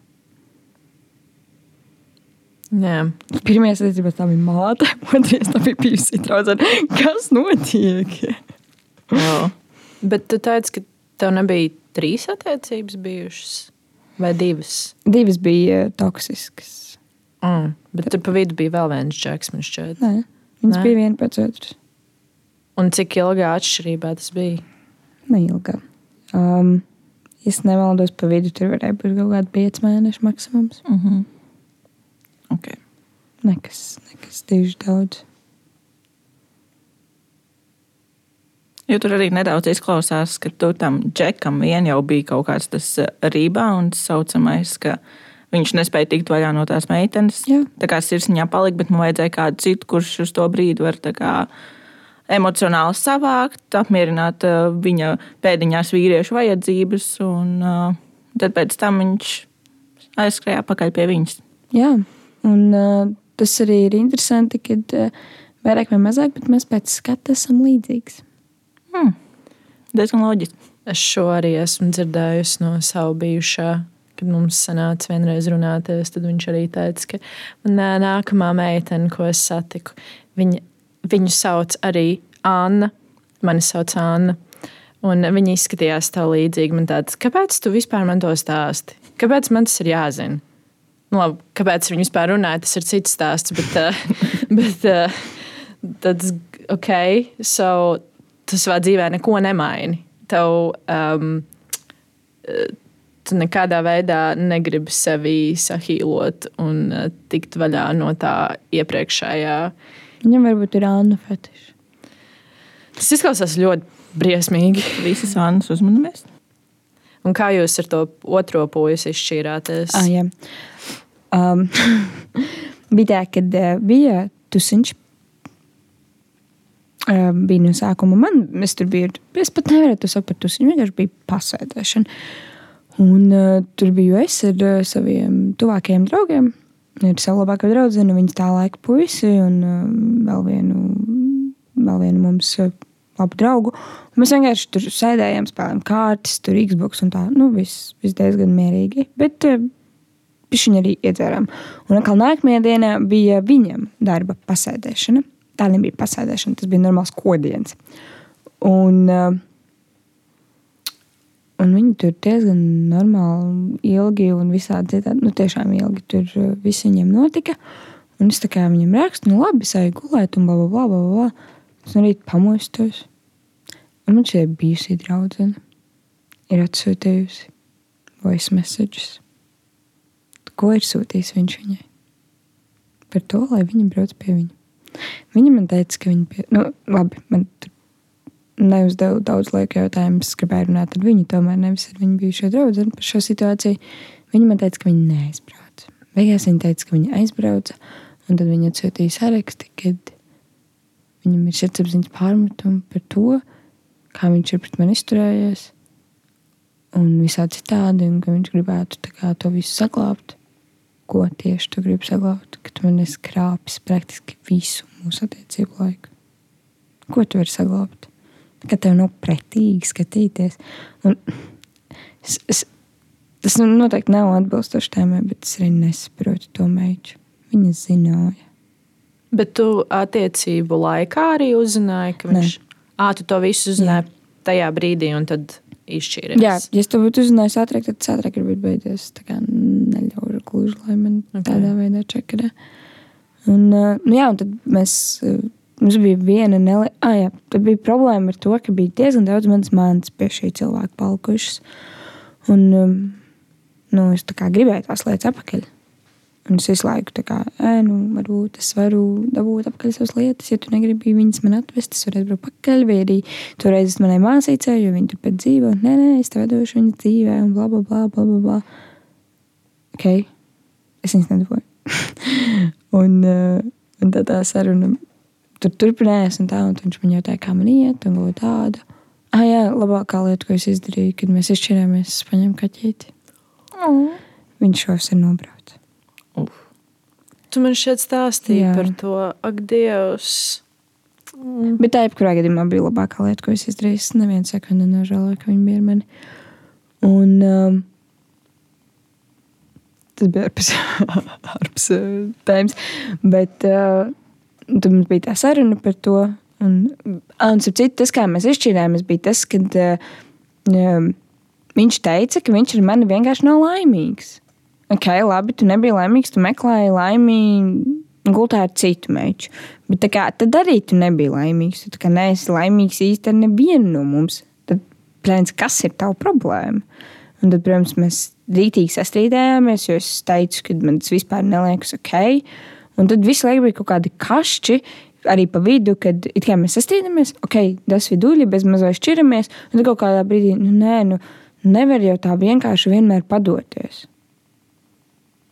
Jā. Pirmā attiecībā tā bija māte, otrā tā bija bijusi draudzene. Kas notiek? Oh. Bet tu teici, ka tev nebija trīs attiecības bijušas vai divas. Divas bija toksiskas. Mm. Bet tur pa vidu bija vēl viens džeks, man šķiet. Nē, viņas Nē. bija viena pēc otras. Un cik ilgā atšķirībā tas bija? Neilga. Um, es nemaldos, pa vidu tur varēja būt kaut kādi pieci mēneši maksimums. Mm -hmm. okay. Nekas, nekas tieši daudz. Jo tur arī nedaudz izklausās, ka tur tam džekam vien jau bija kaut kāds tas rebounds, saucamais, ka viņš nespēja tikt vaļā no tās meitenes. Jā. Tā kā sirsniņā palika, bet man vajadzēja kādu citu, kurš uz to brīdi var emocionāli savākt, apmierināt uh, viņa pēdiņās vīriešu vajadzības, un uh, tad pēc tam viņš aizskrēja pakaļ pie viņas. Jā, un uh, tas arī ir interesanti, kad uh, vairāk vai mazāk, bet mēs pēc skata esam līdzīgi. Hmm. Diezgan loģiski. Es šo arī esmu dzirdējusi no sava bijušā. Kad mums sanāca vienreiz runāties, tad viņš arī teica, ka manā nākamā meitene, ko es satiku, viņa, viņu sauc arī Anna. Mani sauc Anna. Un viņa izskatījās tā līdzīgi. Man tāds, kāpēc tu vispār man to stāsti? Kāpēc man tas ir jāzina? Nu, labi, kāpēc viņi vispār runāja, tas ir cits stāsts. Bet, uh, bet uh, tas, ok, so tu savā dzīvē neko nemaini. Tev, um, tu nekādā veidā negribi sevi sahīlot un uh, tikt vaļā no tā iepriekšējā. Viņam varbūt ir Anna fetiša. Tas izklausās ļoti briesmīgi. Visas Annas uzmanamies. Un kā jūs ar to otro puisi izšķīrāties? Ah, jā. um, bija tā, kad uh, bija tusiņš. Uh, bija no sākuma man, es tur biju, es pat nevaru to saukt par tusiņu, vienkārši bija pasēdēšana. Un uh, tur biju es ar uh, saviem tuvākajiem draugiem. ir savu labāko draugu, viņas tā laika puisi un uh, vēl vienu, vēl vienu mums uh, labu draugu. Un mēs vienkārši tur sēdējām, spēlējām kārtas, tur Xbox un tā. Nu, viss, viss diezgan mierīgi. Bet uh, viņa arī iedzērām. Un atkal nākamajā dienā bija viņam darba pasēdēšana. Tā nebija pasēdēšana, tas bija normāls kodiens. Un, uh, Un viņi tur diezgan normāli, ilgi un visādi citādi. Nu, tiešām ilgi tur uh, viss viņiem notika. Un es tā kā viņam rakstu, nu labi, es eju gulēt, un bla, bla, bla, bla, bla. Es no rīta pamostos. Un man šī bijusī draudzene ir atsūtījusi voice messages. Ko ir sūtījis viņš viņai? Par to, lai viņa brauc pie viņa. Viņa man teica, ka viņa pie... Nu, labi, man neuzdevu daudz laika jautājumu. Es gribēju runāt ar viņu, tomēr nevis ar viņu bijušo draugu par šo situāciju. Viņa man teica, ka viņa neaizbrauca. Beigās viņa teica, ka viņa aizbrauca, un tad viņa atsūtīja sarakstu, kad viņam ir sirdsapziņas pārmetumi par to, kā viņš ir pret mani izturējies, un visādi citādi, un ka viņš gribētu kā, to visu saglabāt. Ko tieši tu gribi saglabāt? Ka tu man esi krāpis praktiski visu mūsu attiecību laiku. Ko tu vari saglabāt? Ka tev nav pretīgi skatīties. Un es, es, tas nu, noteikti nav atbilstoši tēmai, bet es arī nesaprotu to meitu. Viņa zināja. Bet tu attiecību laikā arī uzzināji, ka viņš à, tu to visu uzzināji Jā. tajā brīdī, un tad izšķīries. Jā, ja es to būtu uzzinājis ātrāk, tad tas ātrāk ir bijis beidzies. Tā kā neļauju gluži, lai man okay. tādā veidā čekarē. Un, nu jā, un tad mēs Mums bija viena neliela, ah, jā, tad bija problēma ar to, ka bija diezgan daudz manas mātes pie šī cilvēka palikušas. Un, um, nu, es gribēju tās lietas atpakaļ. Un es visu laiku tā kā, nu, varbūt es varu dabūt atpakaļ savas lietas, ja tu negribi viņas man atvest, es varu atbraukt pakaļ, vai arī toreiz es manai māsīcai, jo viņa tur pēc dzīvo, nē, nē, es tev došu viņas dzīvē, un bla, bla, bla, bla, bla. Ok, es viņas nedabūju. un, uh, un tā tā saruna tur turpinājās, un tā, un viņš man jautāja, kā man iet, un ko tādu. Ah, jā, labākā lieta, ko es izdarīju, kad mēs izšķirāmies, es paņēmu kaķīti. Mm. Viņš šos ir nobraucis. Tu man šeit stāstīji jā. par to, ak, Dievs. Mm. Bet tā, jebkurā gadījumā, bija labākā lieta, ko es izdarīju. Es nevienu sekundi nenožēloju, ka viņi bija ar mani. Un, um, tas bija ārpus, tēmas. Bet uh, Tad mums bija tā saruna par to. Un, un citu, tas, kā mēs izšķirāmies, bija tas, ka uh, viņš teica, ka viņš ar mani vienkārši nav laimīgs. Ok, labi, tu nebija laimīgs, tu meklēji laimīgu gultā ar citu meču. Bet kā, tad arī tu nebija laimīgs. Tu neesi laimīgs īsti ar nevienu no mums. Tad, protams, kas ir tava problēma? Un tad, protams, mēs rītīgi sastrīdējāmies, jo es teicu, ka man tas vispār neliekas ok. Un tad visu laiku bija kaut kādi kašķi. Arī pa vidu, kad mēs sastrīdamies, ok, tas viduļi, bez mazliet šķiramies. Tad kaut kādā brīdī, nu, nē, nu, nevar jau tā vienkārši vienmēr padoties.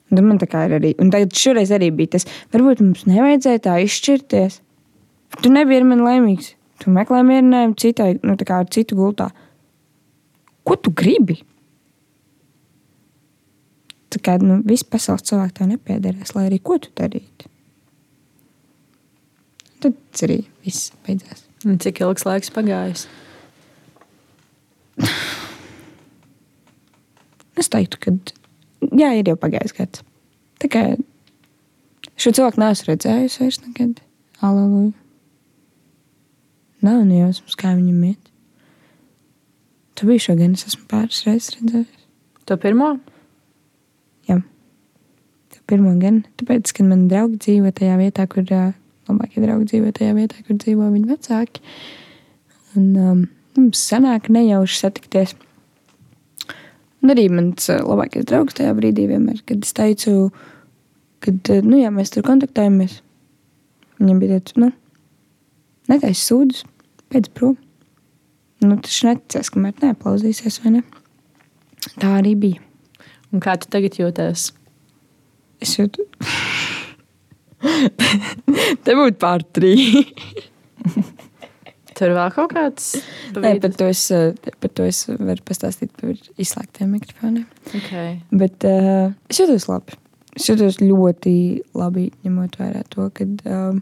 Un tad man tā kā ir arī, un tagad šoreiz arī bija tas, varbūt mums nevajadzēja tā izšķirties. Tu nebija ar mani laimīgs. Tu meklē mierinājumu citai, nu, tā kā ar citu gultā. Ko tu gribi? Tā kā nu, viss pasaules cilvēks tev nepiederēs, lai arī ko tu darītu. Tad arī viss beidzās. Un cik ilgs laiks pagājis? es teiktu, ka jā, ir jau pagājis gads. Tā kā šo cilvēku neesmu redzējusi vairs nekad. Aleluja. Nav nejausmas, kā viņam iet. Tu biji šo gan es esmu pāris reizes redzējis. To pirmo? Pirmo gan tāpēc, ka man draugi dzīvo tajā vietā, kur labākie draugi dzīvo tajā vietā, kur dzīvo viņu vecāki. Un um, mums sanāk nejauši satikties. Un arī mans labākais draugs tajā brīdī vienmēr, kad es teicu, kad nu, jā, mēs tur kontaktējamies, viņam bija tāds, nu, netaisa sūdzes, pēc prom. Nu, tas neticēs, kamēr neaplausīsies, vai ne? Tā arī bija. Un kā tu tagad jūties? Es jūtu, te būtu pār trīs. Tur vēl kaut kāds Nē, par to, es, par to es varu pastāstīt par izslēgtiem mikrofoniem. Okay. Bet uh, es jūtos labi. es jūtos ļoti labi, ņemot vērā to, ka um,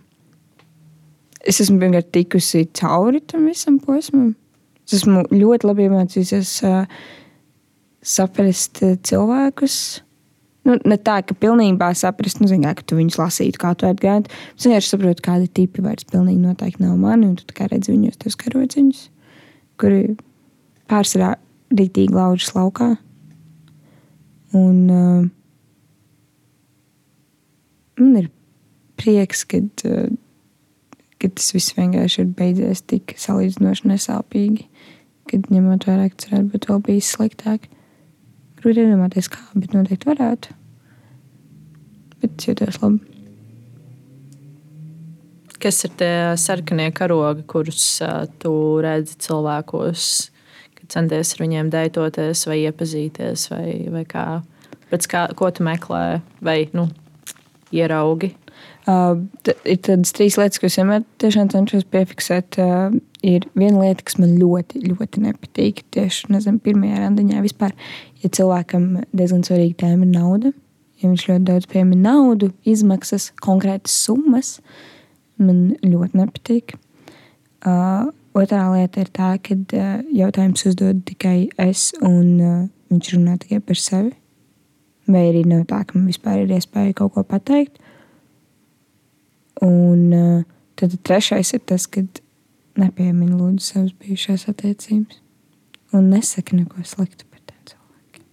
es esmu vienkārši tikusi cauri tam visam posmam. Es esmu ļoti labi iemācījusies uh, saprast uh, cilvēkus. Nu, ne tā, ka pilnībā saprast, nu, zināmā, ka tu viņus lasītu, kā tu atgādātu. Es vienkārši saprotu, kādi tipi vairs pilnīgi noteikti nav mani, un tu kā redzi viņos tos karociņus, kuri pārsvarā rītīgi laužas laukā. Un uh, man ir prieks, kad, uh, kad tas viss vienkārši ir beidzies tik salīdzinoši nesāpīgi. Kad ņemot vērā, ka tas varētu būt vēl bijis sliktāk. Grūti iedomāties, kā, bet noteikti varētu. Bet es jūtos labi. Kas ir tie sarkanie karogi, kurus tu redzi cilvēkos, kad centies ar viņiem deitoties, vai iepazīties, vai, vai kā, pēc kā, ko tu meklē, vai nu, ieraugi? Uh, ir tādas trīs lietas, ko es vienmēr cenšos piefiksēt. Uh, ir viena lieta, kas man ļoti, ļoti nepatīk. Tieši nezinu, pirmajā randiņā vispār, ja cilvēkam diezgan svarīga tēma ir nauda, ja viņš ļoti daudz piemin naudu, izmaksas, konkrētas summas, man ļoti nepatīk. Uh, otrā lieta ir tā, ka uh, jautājums uzdod tikai es, un uh, viņš runā tikai par sevi. Vai arī nav tā, ka man vispār ir iespēja kaut ko pateikt. Un uh, tad trešais ir tas, ka nepieminu lūdzu savas bijušās attiecības un nesaka neko sliktu par tiem cilvēkiem.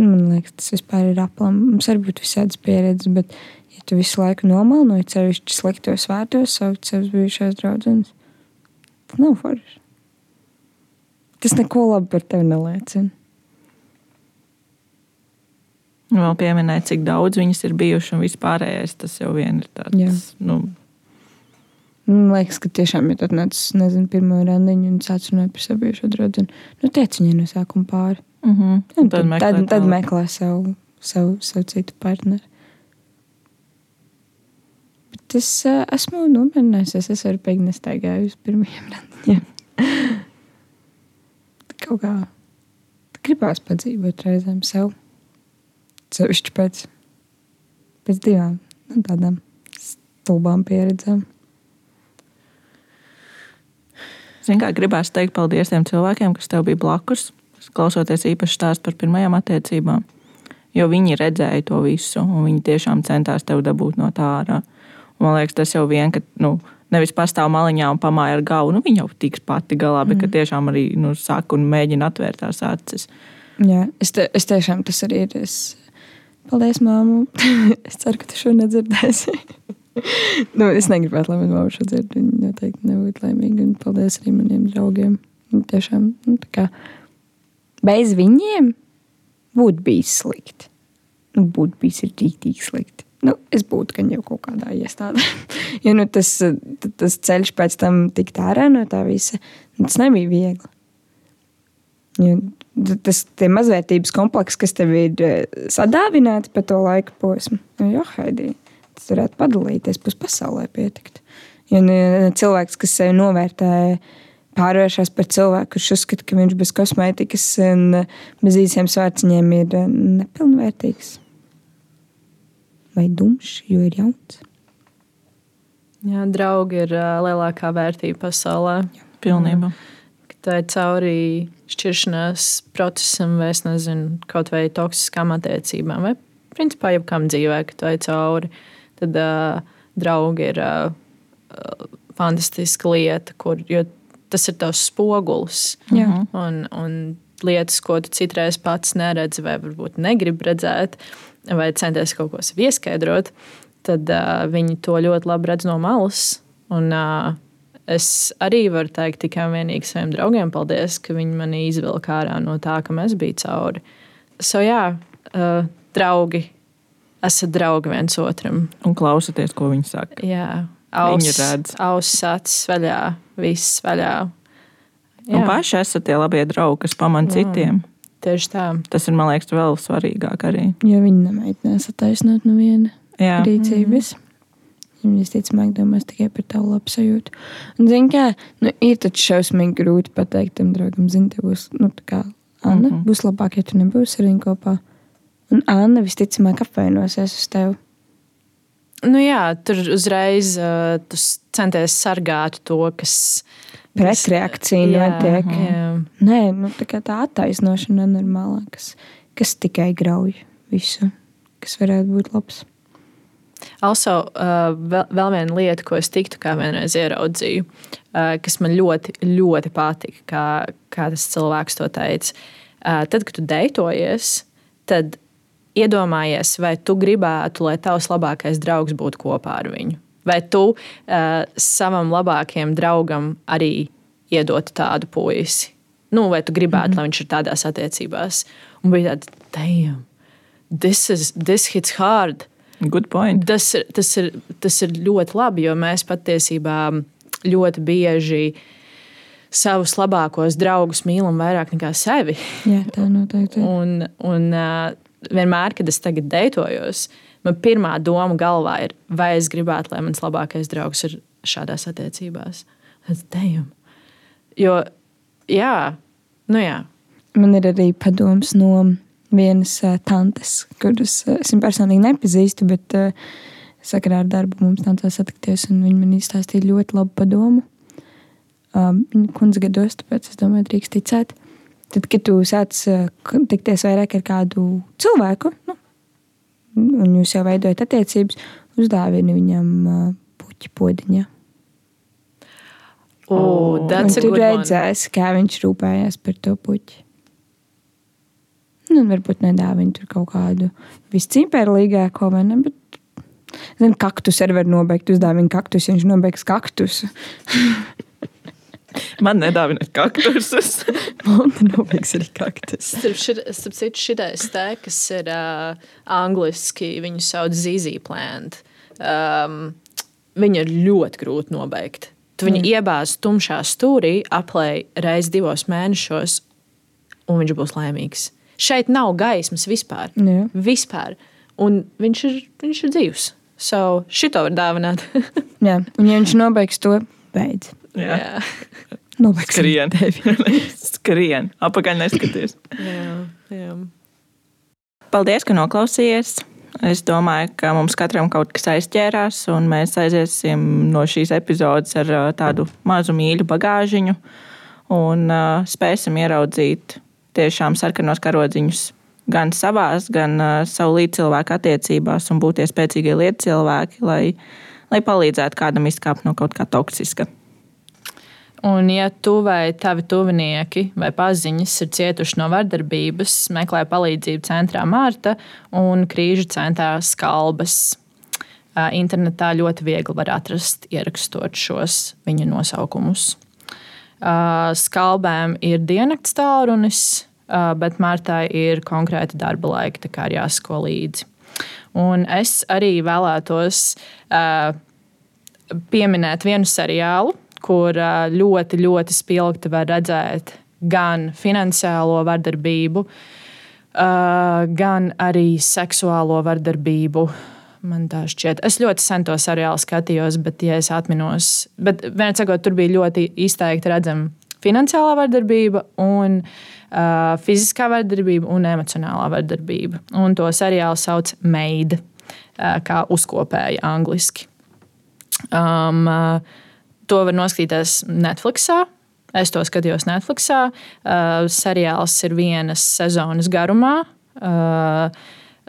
Man liekas, tas vispār ir aplam. Mums arī būtu visādas pieredzes, bet ja tu visu laiku nomalnoji cevišķi sliktos vārdos saukt savas bijušās draudzenes, tas nav forši. Tas neko labi par tevi neliecina. Vēl pieminēt, cik daudz viņas ir bijušas un vispārējais. Tas jau vien ir tāds. Jā. Nu, Man liekas, ka tiešām ir tāds nezinu, pirmo randiņu un sāc runāt par bijušo draugu. Nu, tiec viņai no sākuma pāri. Uh -huh. Un tad, meklē tad, tad meklē savu, savu, savu citu partneri. Bet es uh, esmu nomierinājusies. Es arī beigās nestaigāju uz pirmajiem randiņiem. Kaut kā gribās padzīvot reizēm sev. Sevišķi pēc, pēc divām nu, tādām stulbām pieredzēm. Zini, kā gribās teikt paldies tiem cilvēkiem, kas tev bija blakus, klausoties īpaši stāstu par pirmajām attiecībām. Jo viņi redzēja to visu, un viņi tiešām centās tevi dabūt no tā ārā. Un man liekas, tas jau vien, ka nu, nevis pastāv maliņā un pamāja ar galvu, nu, viņa jau tiks pati galā, bet mm. tiešām arī nu, saka un mēģina atvērt tās acis. Jā, es, te, es tiešām tas arī ir. Es... Paldies, māmu. es ceru, ka tu šo nedzirdēsi. nu, es negribētu, lai manā mamma šo dzird. Viņa noteikti nebūtu laimīga. Un paldies arī maniem draugiem. Tiešām, nu, tā kā bez viņiem būtu bijis slikti. Nu, būtu bijis rītīgi slikti. Nu, es būtu gan jau kaut kādā iestādē. jo nu, tas, tas ceļš pēc tam tikt ārā no tā visa, tas nebija viegli. Jo tas ir mazvērtības komplekss, kas tev ir eh, sadāvināts pa to laika posmu. Nu, jā, Haidī, tas varētu padalīties pus pasaulē pietikt. Jo nu, cilvēks, kas sevi novērtē, pārvēršas par cilvēku, kurš uzskata, ka viņš bez kosmētikas un bez īsiem svārciņiem ir eh, nepilnvērtīgs. Vai dumšs, jo ir jauns. Jā, draugi ir uh, lielākā vērtība pasaulē. Pilnībā. Tā ir cauri šķiršanās procesam, vai es nezinu, kaut vai toksiskām attiecībām, vai principā jebkam dzīvē, ka tā ir cauri. Tad uh, draugi ir uh, fantastiska lieta, kur, jo tas ir tavs spogulis. Jā. Un, un lietas, ko tu citreiz pats neredzi, vai varbūt negribi redzēt, vai centies kaut ko sev ieskaidrot, tad uh, viņi to ļoti labi redz no malas. Un, uh, es arī varu teikt tikai un vienīgi saviem draugiem paldies, ka viņi mani izvilka ārā no tā, ka mēs bijām cauri. So, jā, uh, draugi, esat draugi viens otram. Un klausieties, ko viņi saka. Jā, Redz. auss, acis vaļā, viss vaļā. Un paši esat tie labie draugi, kas pamana citiem. Tieši tā. Tas ir, man liekas, vēl svarīgāk arī. Jo viņi nemēģinās attaisnot no viena Jā. rīcības. Viņi visticamāk domās tikai par tavu labsajūtu. Un, zini, kā, nu, ir taču šausmīgi grūti pateikt tam draugam, zini, tev būs, nu, tā kā Anna, mm. -hmm. būs labāk, ja tu nebūsi ar viņu kopā. Un Anna visticamāk apvainosies uz tevi. Nu, jā, tur uzreiz uh, tu centies sargāt to, kas. Pretreakcija notiek. jā. Nē, nu, tā, tā attaisnošana ir normālā, kas, kas tikai grauj visu, kas varētu būt labs. Also, uh, vēl, vēl viena lieta, ko es tiktu kā vienreiz ieraudzīju, uh, kas man ļoti, ļoti patika, kā, kā tas cilvēks to teica. Uh, tad, kad tu deitojies, tad iedomājies, vai tu gribētu, lai tavs labākais draugs būtu kopā ar viņu. Vai tu uh, savam labākajam draugam arī iedotu tādu puisi? Nu, vai tu gribētu, mm -hmm. lai viņš ir tādās attiecībās? Un bija tāds, damn, this, is, this hits hard. Good point. Tas ir, tas, ir, tas ir ļoti labi, jo mēs patiesībā ļoti bieži savus labākos draugus mīlam vairāk nekā sevi. Jā, tā noteikti. Un, un uh, vienmēr, kad es tagad deitojos, man pirmā doma galvā ir, vai es gribētu, lai mans labākais draugs ir šādās attiecībās. Tas dejam. Jo, jā, nu jā. Man ir arī padoms no vienas uh, tantes, kuras uh, es personīgi nepazīstu, bet uh, sakarā ar darbu mums nācās satikties, un viņa man izstāstīja ļoti labu padomu. Um, viņa kundze gados, tāpēc es domāju, drīkst ticēt. Tad, kad tu sāc tikties vairāk ar kādu cilvēku, nu, un jūs jau veidojat attiecības, uzdāvini viņam puķi podiņā. Oh, that's a un tu good one. kā viņš rūpējās par to puķi. Nu, un varbūt nedāvina tur kaut kādu viscīpērlīgāko, vai ne? Bet, zinu, kaktus arī var nobeigt. Uzdāvina kaktus, ja viņš nobeigs kaktus. Man nedāvina kaktusus. Man nobeigs arī kaktus. Starp, citu, šitais te, kas ir uh, angliski, viņu sauc Zīzī plant. Um, viņu ir ļoti grūti nobeigt. Tu viņu mm. iebāz tumšā stūrī, aplēj reizi divos mēnešos, un viņš būs laimīgs. Šeit nav gaismas vispār. Jā. vispār. Un viņš ir, viņš ir dzīvs. So, šito var dāvināt. Jā, un ja viņš nobeigs to, beidz. Jā, jā, Nobeigs skrien. tevi. skrien. Apakaļ neskaties. jā, jā. Paldies, ka noklausījāties. Es domāju, ka mums katram kaut kas aizķērās, un mēs aiziesim no šīs epizodes ar tādu mazu mīļu bagāžiņu un uh, spēsim ieraudzīt tiešām sarkanos karodziņus gan savās, gan uh, savu līdzcilvēku attiecībās, un būt tie spēcīgie lietcilvēki, lai, lai palīdzētu kādam izkāpt no kaut kā toksiska. Un, ja tu vai tavi tuvinieki vai paziņas ir cietuši no vardarbības, meklē palīdzību centrā Mārta un krīžu centrā Skalbas. Internetā ļoti viegli var atrast, ierakstot šos viņu nosaukumus. Skalbēm ir diennakts tālrunis, bet Mārtai ir konkrēti darba laika, tā kā ir jāsako līdzi. Un es arī vēlētos pieminēt vienu seriālu, kur ļoti, ļoti spilgti var redzēt gan finansiālo vardarbību, gan arī seksuālo vardarbību. Man tā šķiet, es ļoti sen to seriālu skatījos, bet, ja es atminos, bet vienā sakot, tur bija ļoti izteikti redzama finansiālā vardarbība, un, uh, fiziskā vardarbība un emocionālā vardarbība. Un to seriālu sauc Maid, uh, kā uzkopēja angliski. Um, uh, to var noskatīties Netflixā. Es to skatījos Netflixā. Uh, seriāls ir vienas sezonas garumā. Uh,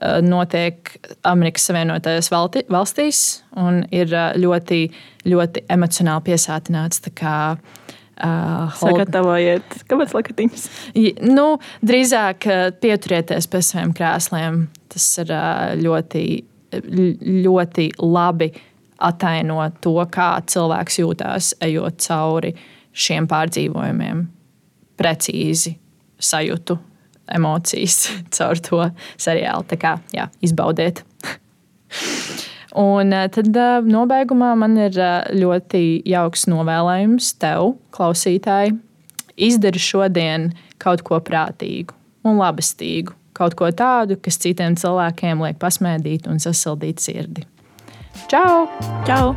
uh, notiek Amerikas Savienotajās valstīs un ir uh, ļoti, ļoti emocionāli piesātināts. uh, Hold- Sagatavojiet, kāpēc lakatiņas? Nu, drīzāk uh, pieturieties pie saviem krēsliem. Tas ir uh, ļoti, ļoti labi ataino to, kā cilvēks jūtas, ejot cauri šiem pārdzīvojumiem. Precīzi sajūtu emocijas caur to seriālu. Tā kā jā, izbaudiet. Un eh, tad eh, nobeigumā man ir eh, ļoti jauks novēlējums tev, klausītāji. Izdari šodien kaut ko prātīgu un labestīgu. Kaut ko tādu, kas citiem cilvēkiem liek pasmēdīt un sasildīt sirdi. Ciao. Ciao.